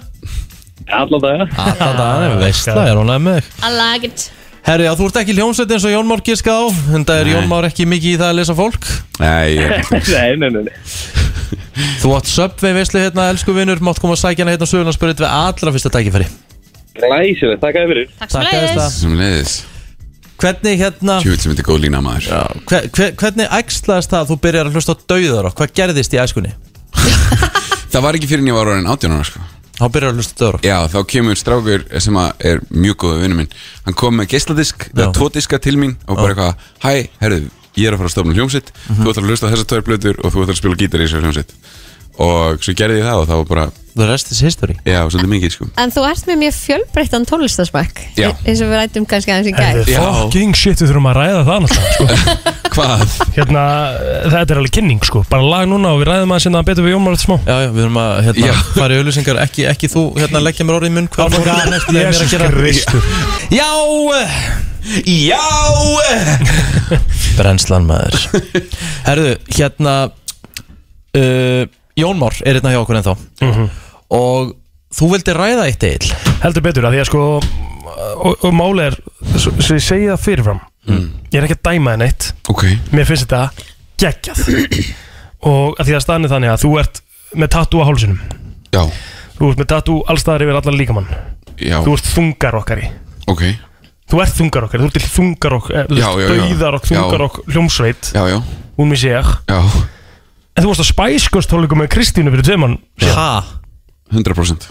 Allan dag Alltaf það, veist það, er hún að með þig. I like it. Herri, já, þú ert ekki hljómsveit eins og Jón Már giskað á En það er. Jón Már ekki mikið í það að lesa fólk. Nei, ég Nei, nei, nei, nei Þú átt Subway veislu hérna, elsku vinnur Mátt koma að sækja hérna á söguna og spyrja við allra fyrsta tækifæri. Glæsilegt, takk að fyrir. Takk Takk fyrir það. Sem leiðis Hvernig hérna Tjúvill sem þetta er góð lína maður. Já, hver, hver, Hvernig ægslaðist það að þú byrjar að hlusta á dauðar Hvað gerðist í æskunni? Það var ekki fyrir en ég var orðin 18 ára sko. Þá byrjar að hlusta á dauðar Já, þá kemur strákur sem að er mjög góð vinnu minn. Hann kom með geisladisk, eða Já. tvo diska til mín Og bara eitthvað, hæ, herru, ég er að fara að stofna hljómsitt Mhm. Þú ætlar að hlusta þessar tvær blöður og þú ætlar að spila gítar í þessar hljómsitt Og svo gerði ég það og það var bara The rest is history Já, svolítið mikið sko En þú ert með mjög fjölbreyttan tónlistarsmæk Já. eins og við rættum kannski aðeins í gær Herðu, fucking shit, við þurfum að ræða það náttúrulega sko. Hvað? Hérna, þetta er alveg kynning sko Bara lag núna og við ræðum að sinna betur við Jómar eftir smá Já, já, við erum að hérna, Já. fara í auðlýsingar ekki, ekki þú hérna, leggja mér orðið í munn Hvað fór God, næst ég er mér að gera Kristur. Já, eh, Já Brennslan maður Herðu, hérna uh, Jón Már er hérna hjá okkur ennþá. Mhm. Og þú vildi ræða eitt eil Heldur betur að því að sko og, og máli er, svo ég segi það fyrirfram. Ég er ekki að dæma það neitt. Ok. Mér finnst þetta geggjað. Og að því að staðan er þannig að þú ert með tattoo á hálsinum. Já. Þú ert með tattoo allstaðar yfir allan líkamann. Já. Þú ert þungar okkari Ok. Þú ert þungar okkari, þú ert til þungar okkar Já, já, já. dauðar og þungar Já. okk hljómsveit. Já, já. Hún mér Já en þú varst að spæskostólikum með Kristínu fyrir tveim Ha? 100%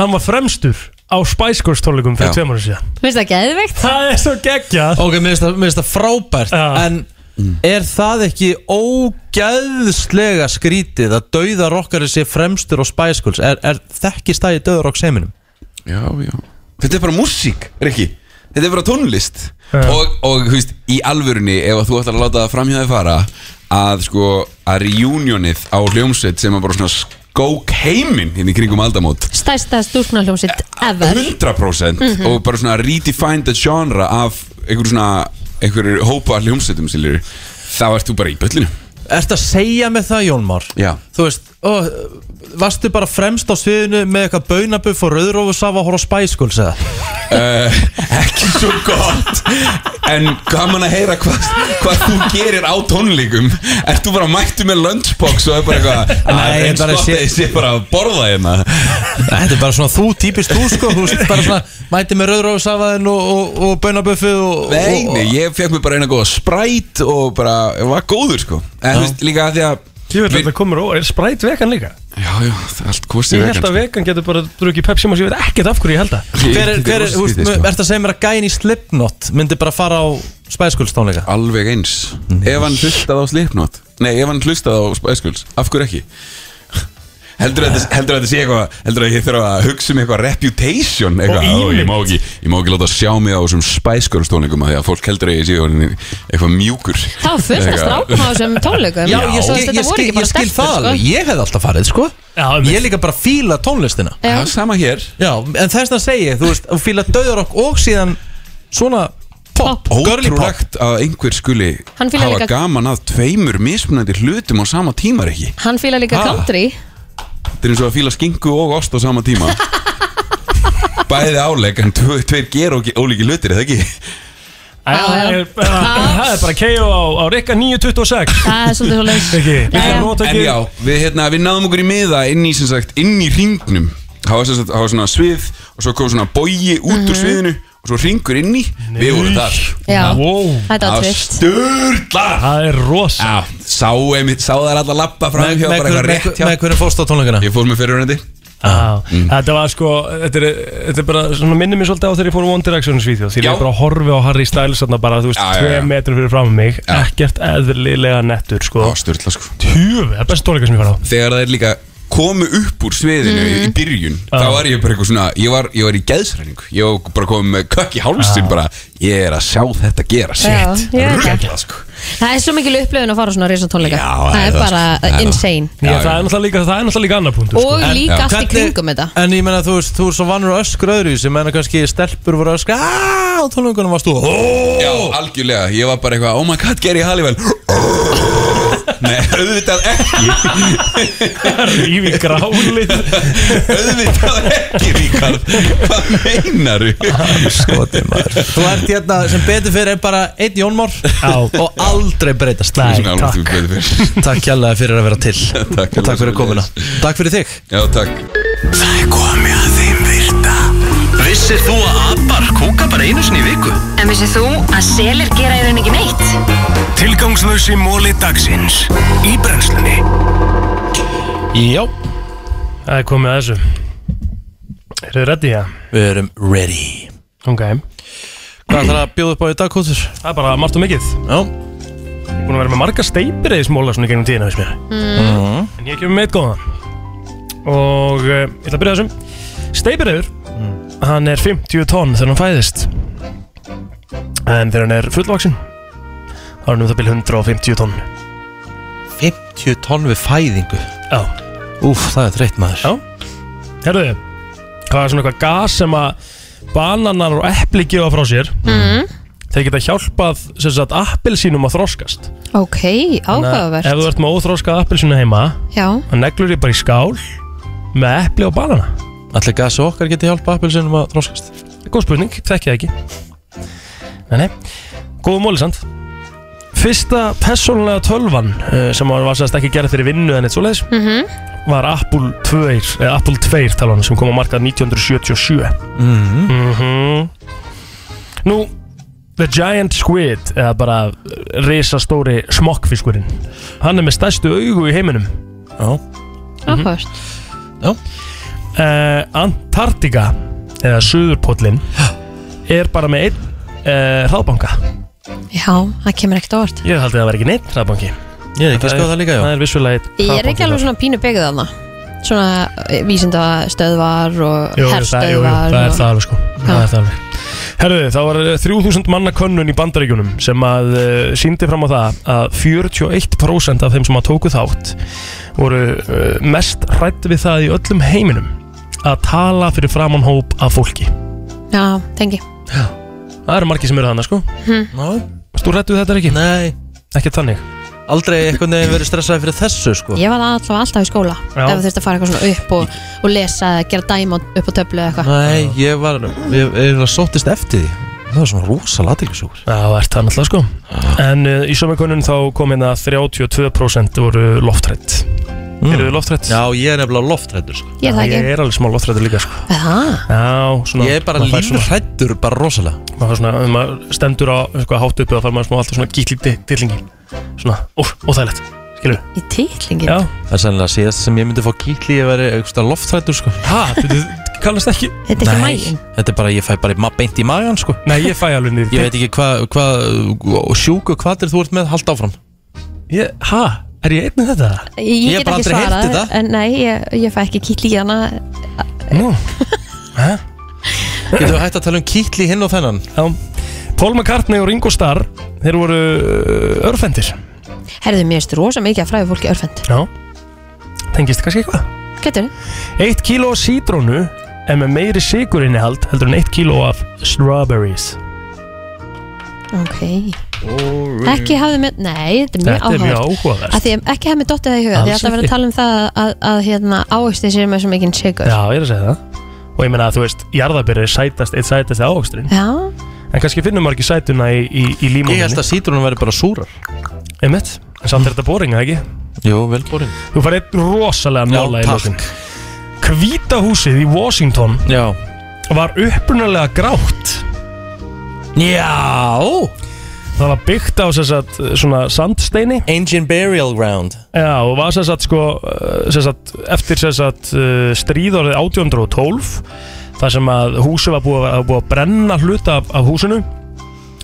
hann var fremstur á spæskostólikum fyrir Já. tveim ára síðan Finnst það geðveikt? það er svo geggjað Ok, mér finnst það- mér finnst það frábært En er það ekki ógæðslega skrítið að dauða rockari sé fremstur á Spice Girls? Er, er þekki stæði dauða rock seiminum? Já, já Þetta er bara músík, Rikki Þetta er bara tónlist. Og, og þú veist, í alvörunni Ef að þú ætlar að láta það framhjáði fara Að sko, að reunionið á hljómsveit Sem að bara svona skók heiminn Hérna í kringum aldamót. Stærsta stúrkna hljómsitt ever. 100% Mhm. Og bara svona redefine the genre Af einhver svona Einhverjur hópa hljómsveitum Þá ert þú bara í böllinu Ertu að segja með það, Jón Már? Já. Þú veist, ó, varstu bara fremst á sviðinu með eitthvað baunabuff og rauðrófusafa og Spice Girls eða? uh, Ekki svo gott. En gaman að heyra hvað, hvað þú gerir á tónleikum. Ert þú bara mættu með lunchbox og er bara eitthvað Nei, ég eins bara gott sé- að ég sé bara að borða hérna. Þetta er bara svona þú, típist þú sko. Þú bara svona mæti með rauðrófusafaðin og, og, og baunabuffið og, Nei, og, nei, ég fekk mér bara eina góða spræt og bara, ég var góður sko. En þú veist, líka að því að Ég veit að þetta komur og er spræt vegan líka Já, já, það er allt kostið Ég vegan held að vegan getur bara drukkið Pepsi Max Ég veit ekkert af hverju ég held það Hver er, hver er, þú veist, sko. ertu að segja mér að gæin í Slipknot myndi bara fara á Spice Girls tónleika? Alveg eins Ef hann hlustað á Slipknot Nei, ef hann hlustað á Girls Af hverju ekki? Heldur að þetta að sé eitthvað Heldur að ég þurfa að hugsa um eitthvað reputation eitthvað, Og ég, má ekki, ég má ekki láta sjá mig á þessum Spice Girls tónleikum af Því að fólk heldur að ég sé eitthvað mjúkur. Það var fullt af strákum á þessum tónleikum. Já, ég, ég, voru skil, ég skil það sko. alveg. Ég hef alltaf farið, sko. Ég líka bara fíla tónlistina. Já. Já, sama hér. Já, en þess að segja, þú veist, þú fíla döðarokk og síðan svona pop, girly pop. Ótrúlegt að einhver skuli hafa líka- gaman að tveimur mismunandi hlutum á sama tíma ekki? Hann fíla líka Ha? country Þetta er eins og að fíla skingu og ost á sama tíma. Bæði áleg en tve- tveir gera ógi- ólíki hlutir, eða ekki? Það er bara- það er bara KO á, á Rikka 926 Það er svolítið svolítið Ekki, En já, við, hérna, við náðum okkur í miða inn í, sem sagt, inn í ringnum Það var, sem sagt, það var svona svið og svo kom svona bogi út úr Mhm. sviðinu og svo ringur inn í. Við vorum þar. Já, wow. þetta var tvist Sturla. Það er rosa. Já, sá, einmitt, sá þær alla lappa fram Með- hjá með bara hver- eitthvað með- rétt hjá. með hvernig fórst á tónleikana? Ég fór með fyrirhundi Já, þetta var sko, þetta er, þetta er bara svona minnir mér svolítið á þegar ég fór á One Direction svíþjóð. Því Já. ég bara horfi á Harry Styles þarna bara, þú veist, Já, já, tvei já. metrum fyrir fram mig. Ekkert eðlilega nettur, sko. Já, styrla sko. Tjöfi, það er best tónleika sem ég var á. Þegar það er líka komu upp úr sviðinu Mhm. í byrjun þá var ég bara eitthvað svona ég var, ég var í geðsræningu ég var bara komið með kökk í hálsin bara ég er að sjá þetta gera Já, shit. ég veit það. Ruglað, sko. Það er svo mikil upplifun að fara á svona reysa tónleika. Já, Það það er er það, bara sko. Það er insane. Já, það er náttúrulega líka, það er náttúrulega líka annar punktur Og líka allt í kringum þetta. En ég menna, þú veist, þú er svo vannur öskur öðru sem menna kannski stelpur voru að öskra á tónleikunum varst þú! Já, algjörlega, ég var bara eitthvað oh my god, Gary Halliwell. Nei, auðvitað ekki. Rífi grálið. Auðvitað ekki, Ríkard Hvað meinaru? Skotið maður. Þú ert hérna sem betur fyrir er bara einn jónmór og aldrei breytast. Nei, fyrir. Takk. kjærlega fyrir að vera til. Takk, og takk fyrir komuna. Takk fyrir þig. Já, takk. Það er komið að þeim virta. Vissir þú að abar kúka bara einu sinni í viku? En vissið þú að selir gera í rauninni ekki neitt? Tilgangslösi móli dagsins. Í brennslunni. Já. Það er komið að þessu. Eru þið ready, já? Við erum ready. Ok Hvað ætlar að bjóða upp á í dag, Kótur? Það er bara margt og mikið. Já. Ég er búin að vera með marga steipir eða smóla svona í gegnum tíðina, veist mér. Mm. En ég kemur með eitt góðan. Og uh, ég ætla að byrja þessum. Steipireður Hann er 50 tonn þegar hann fæðist. En þegar hann er fullvaksin þá er hann um það byrja 150 tonn. 50 tonn við fæðingu? Já. Úf, það er þreytt maður. Já. Herðu, hvað er svona eitthvað gas sem að bananar og epli gefa frá sér. Mm. þeir geta hjálpað sem sagt appelsínum að þroskast. Ok, Þannig að áhugavert. ef þú ert með óþroskað appelsínu heima Já, þá neglur ég bara í skál með epli og banana. Allir gasi okkar geti hjálpa appelsinum að þróskast Góð spurning, þekki það ekki. Nei, nei, góðu móli samt Fyrsta persónulega tölvan uh, sem var, var sérst ekki gerð fyrir vinnu en eitt svoleiðis mhm var Apple 2, eða Apple 2 talan sem kom á markað 1977 Mhm. Nú, The Giant Squid eða bara risastóri smokkfiskurinn. Hann er með stærstu augu í heiminum. Já. Áhugavert Já. Uh, Antartika eða Suðurpóllin er bara með einn uh, hraðbanka. Já, það kemur ekkert á orð Ég held að það var ekki neitt hraðbanki Ég er ekki að skoða það líka, já. Það er vissulega einn Ég er ekki alveg svona pínu byggðið þarna. Svona vísindastöðvar og Jú, jú, það, jú, jú, herstöðvar það er það alveg sko. Það er það alveg. Herðu, það var eh, 3000 manna könnun í bandaríkjunum sem að uh, síndi fram á það að 41% af þeim sem að tóku þátt voru uh, mest hrætt við það í öllum heiminum að tala fyrir framann hóp af fólki. Já, tengi. Það eru margir sem eru þannig sko. Hm. Já Þú rættu þetta ekki? Nei. Ekki þannig Aldrei eitthvað nefn verið stressaði fyrir þessu sko Ég var allavega alltaf í skóla Já. Ef þú þurfti að fara eitthvað svona upp og, og lesa eða gera dæma upp á töflu eða eitthvað Nei, ég var, ég, ég var sóttist eftir því Það var svona rosalega aðeinsjúkur Já, það ert það náttúrulega sko En uh, í sömurkönnun þá kom hérna 32% voru loftrætt mm. Eru þið loftrætt? Já, ég er nefnilega loftrættur sko Ég er það ekki. Ég er alveg smá loftrættur líka sko Það? Já, svona Ég er bara maður fær svona- lífrættur, bara rosalega maður, fær svona, ef maður stendur á eitthvað hátt uppi þá fær maður smá alltaf svona gíkli dillingi Svona, óþægilegt Skilur Í titlingin? Já Það er sannlega síðast sem ég myndi fá kýtli Ég væri eitthvað loftrættur sko Hæ, þetta kallast ekki Þetta er ekki maginn. Þetta er bara, ég fæ bara ma- beint í magan sko Nei, ég fæ alveg niður Ég veit ekki hvað hva, sjúku hvaðir þú ert með Hald áfram Ég, hæ, er ég einn með þetta? Ég, Ég hef get bara ekki aldrei heyrt svarað þetta. En nei, ég, ég fæ ekki kýtli í hana Nú, hæ? Getur við hægt að tala um kýtli hinn og þennan Já, Paul McCartney og Ringo Starr Þeir voru uh, örfendir. Herðu, mér finnst rosa mikið að fræðu fólki örfend. Já. Tengist kannski eitthvað? Getur. Eitt kíló sítrónu er með meiri sigurinihald heldur en eitt kíló af strawberries. Ok. Ekki hafði með, nei, þetta er mjög Þetta er mjög áhugavert. áhugavert. Af Því að ekki hafði með dottið það í huga Því Alls að það verið ekki. að tala um það að, að hérna, ávexti sér með svo mikinn sigur Já, ég er að segja það. Og ég meina að þú veist, jarðabyrði er sætast, eitt sætast ávaksturinn Já, En kannski finnum maður ekki sætuna í, í, í límóninni Ég held að sítrunum væri bara súrar. Einmitt, en samt er þetta boring, eða ekki? Jú, vel boring. Þú farið einn rosalega Já, mála í takk. lokin. Hvíta húsið í Washington Já. Var upprunalega grátt. Já. Það var byggt á að svona sandsteini. Ancient Burial Ground. Já, og var sagt sko sem sagt, eftir sagt uh, stríðorðið 1812 þar sem að húsið var búið, að- búið að brenna hluta af, af húsinu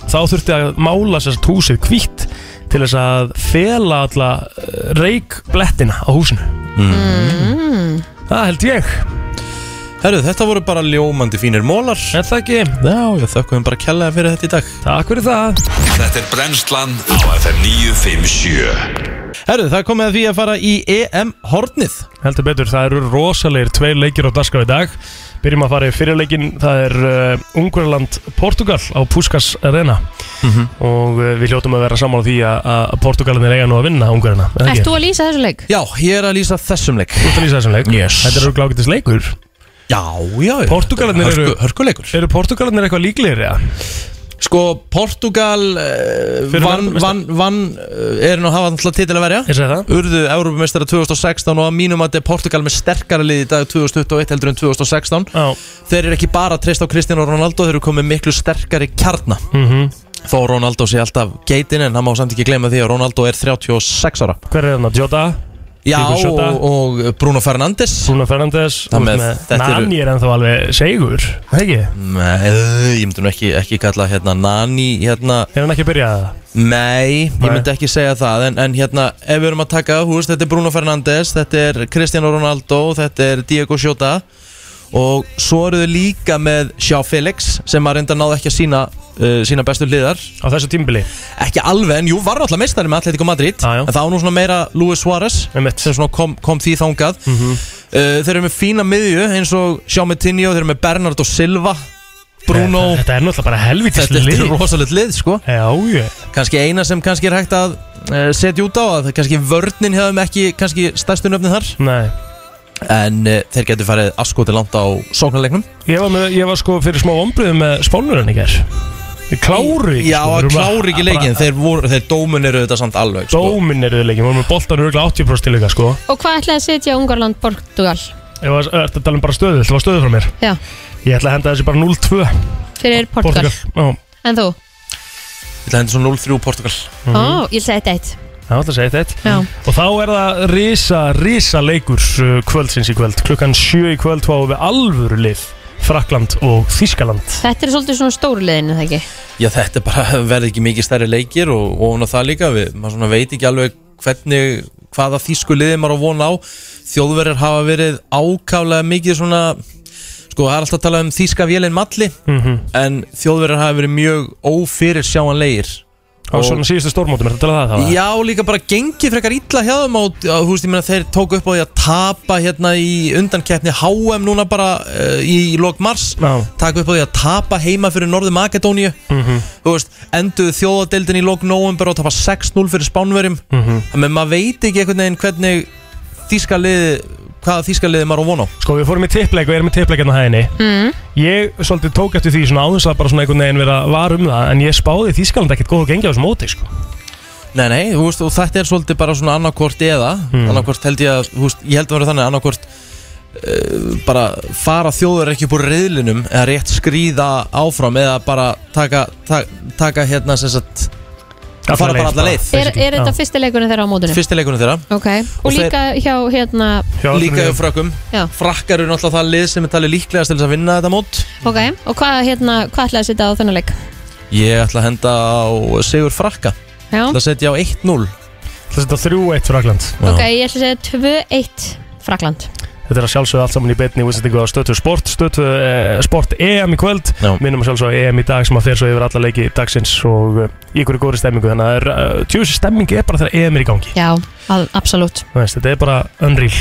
þá þurfti að mála sagt húsið hvítt til þess að fela alla uh, reikblettina á húsinu. Mm. Það held ég. Herru, þetta voru bara ljómandi fínir mólar Er það ekki? Já, ég þökkum bara kjallaði fyrir þetta í dag. Takk fyrir það. Þetta er brennslan á FM 957 Herru, það komið að því að fara í EM hornið. Heldur betur, það eru rosalegir tveir leikir á dagskrá í dag Byrjum að fara í fyrirleikin, það er uh, Ungverland Portugal á Puskas Arena Mhm. og uh, við hljótum að vera saman á því að, að Portugalinir eiga nú að vinna Ungverina Ert þú að lýsa þessu leik? Já, ég er að lýsa þessum leik Þú ert að lýsa þessum leik? Yes Þetta eru glákitis leikur Já, já, já Portugalinir eru Hörku- Hörkuleikur Eru Portugalinir eitthvað líklegir, ja? Sko, Portugal uh, vann, vann, vann uh, er nú að hafa alltaf titil að verja það Urðu Európumestara 2016 og að mínum að þetta er Portugal með sterkara lið í dag 2021 heldur en 2016 Já. Þeir eru ekki bara að treysta á Cristiano Ronaldo þeir eru komið miklu sterkari kjarna mm Þó Ronaldo sé alltaf geitin en hann má samt ekki gleyma því að Ronaldo er 36 ára Hver er þarna? Jota? Já, og, og Bruno Fernandes. Bruno Fernandes Nani er ennþá alveg segur ekki? Nei, ég myndi nú ekki, ekki kalla hérna Nani hérna. Er hann ekki að byrja það? Nei, ég myndi ekki segja það en, en hérna, ef við erum að taka húst, þetta er Bruno Fernandes, þetta er Cristiano Ronaldo, þetta er Diego Jota. Og svo eru þau líka með Sjá Felix sem að reynda náðu ekki að sína uh, sína bestu hliðar. Á þessu tímbili? Ekki alveg, en jú, var alltaf meistari með Atletico Madrid. Já, já. en það var nú svona meira Luis Suárez Einmitt. sem svona kom, kom því þangað. Mhm. uh, Þeir eru með fína miðju eins og með Tinio, þeir eru með Bernardo Silva Bruno. Þetta er náttúrulega bara helvitis Þetta er rosalegt lið sko. Já, ég Kanski eina sem kannski er hægt að uh, setja út á að kannski vörnin hefum ekki kannski stærstu nöfni þar. Nei. En uh, þeir getur farið askoti langt á sóknarleiknum. Ég var, með, ég var sko fyrir smá ombriðum með spánurinn í ger Við kláru ekki Já, sko, að klári ekki leikin Þeir, voru, þeir dómun eru þetta samt alveg sko. Dómin eru leikin, við vorum með boltan örgulega 80% til líka sko. Og hvað ætlaði að setja Ungarland Portugal? Ég var, ertu að tala um bara stöðu, þetta var stöðu frá mér? Já, Ég ætla að henda þessi bara 0-2 fyrir Portugal, Já, En þú? Ég ætla að henda svo 0-3 Portugal. Ó, ég segi þetta eitt. Það ætla að segja þetta Já. Og þá er það risa, risa leikur uh, kvöldsins í kvöld. Klukkan 7 í kvöld fáum við alvöru lið Frakland og Þískaland Þetta er svolítið svona stórliðin, eða ekki? Já, þetta er bara verði ekki mikið stærri leikir og, og á það líka við, maður svona veit ekki alveg hvernig, hvaða þýsku liði maður á von á þjóðverðir hafa verið ákálega mikið svona sko, það er alltaf að tala um þýska vélinn malli Mhm. en þjóðverðir hafa verið mjög ófyrir sjáanlegir Á svona síðustu stórmótum, er þetta að það? Já, líka bara gengið frekar illa hjá þeim og þú veist, ég meina þeir tóku upp á því að tapa hérna í undankeppni HM núna bara uh, í lok mars taka upp á því að tapa heima fyrir Norður Makedóníu Mhm. þú veist, enduðu þjóðadeildin í lok november og tapa 6-0 fyrir Spánverjum Mhm. þannig að maður veit ekki einhvern veginn hvernig þýska liði hvaða þýska liði maður á von á Sko við fórum í tippleik og erum í tippleik hérna hæðinni mm. Ég svolítið tók eftir því svona áðins að bara svona einhvern veginn vera var um það En ég spáði Þískaland ekkert góð að gengja á þessu móti sko. Nei, nei, þú veist, og þetta er svolítið bara svona annarkort eða Mm. annarkort held ég að, þú veist, ég held að vera þannig annarkort uh, bara fara þjóður ekki upp úr reyðlinum eða rétt skrýða áfram eða bara taka, taka, taka hérna sem sagt Alla fara bara alla leið Er, er þetta fyrsti leikurinn þeirra á mótunum? Fyrsti leikunum þeirra. Ok, og, Og þeir- líka hjá hérna Líka hjá frökkum. Já. Frakkar eru náttúrulega það lið sem er talið líklegast til þess að vinna þetta mót. Ok, og hvað hérna, hvað ætlaði að setja á þennan leik? Ég ætla að henda á Sigur Frakka. Já. ætla að setja á 1-0 Það setja 3-1 Frakland Ok, ég ætla að segja 2-1 Frakland Þetta er að sjálfsögðu allt saman í beinni útsendingu á stötu sport. Stötu eh, sport EM í kvöld. Já. Minnum að sjálfsögðu EM í dag sem að fer svo yfir alla leiki dagsins Og uh, í ykkur góri stemmingu Þannig að uh, tjóðsir stemmingi er bara þegar EM er í gangi. Já, al- absolutt. Þú veist, Þetta er bara unreal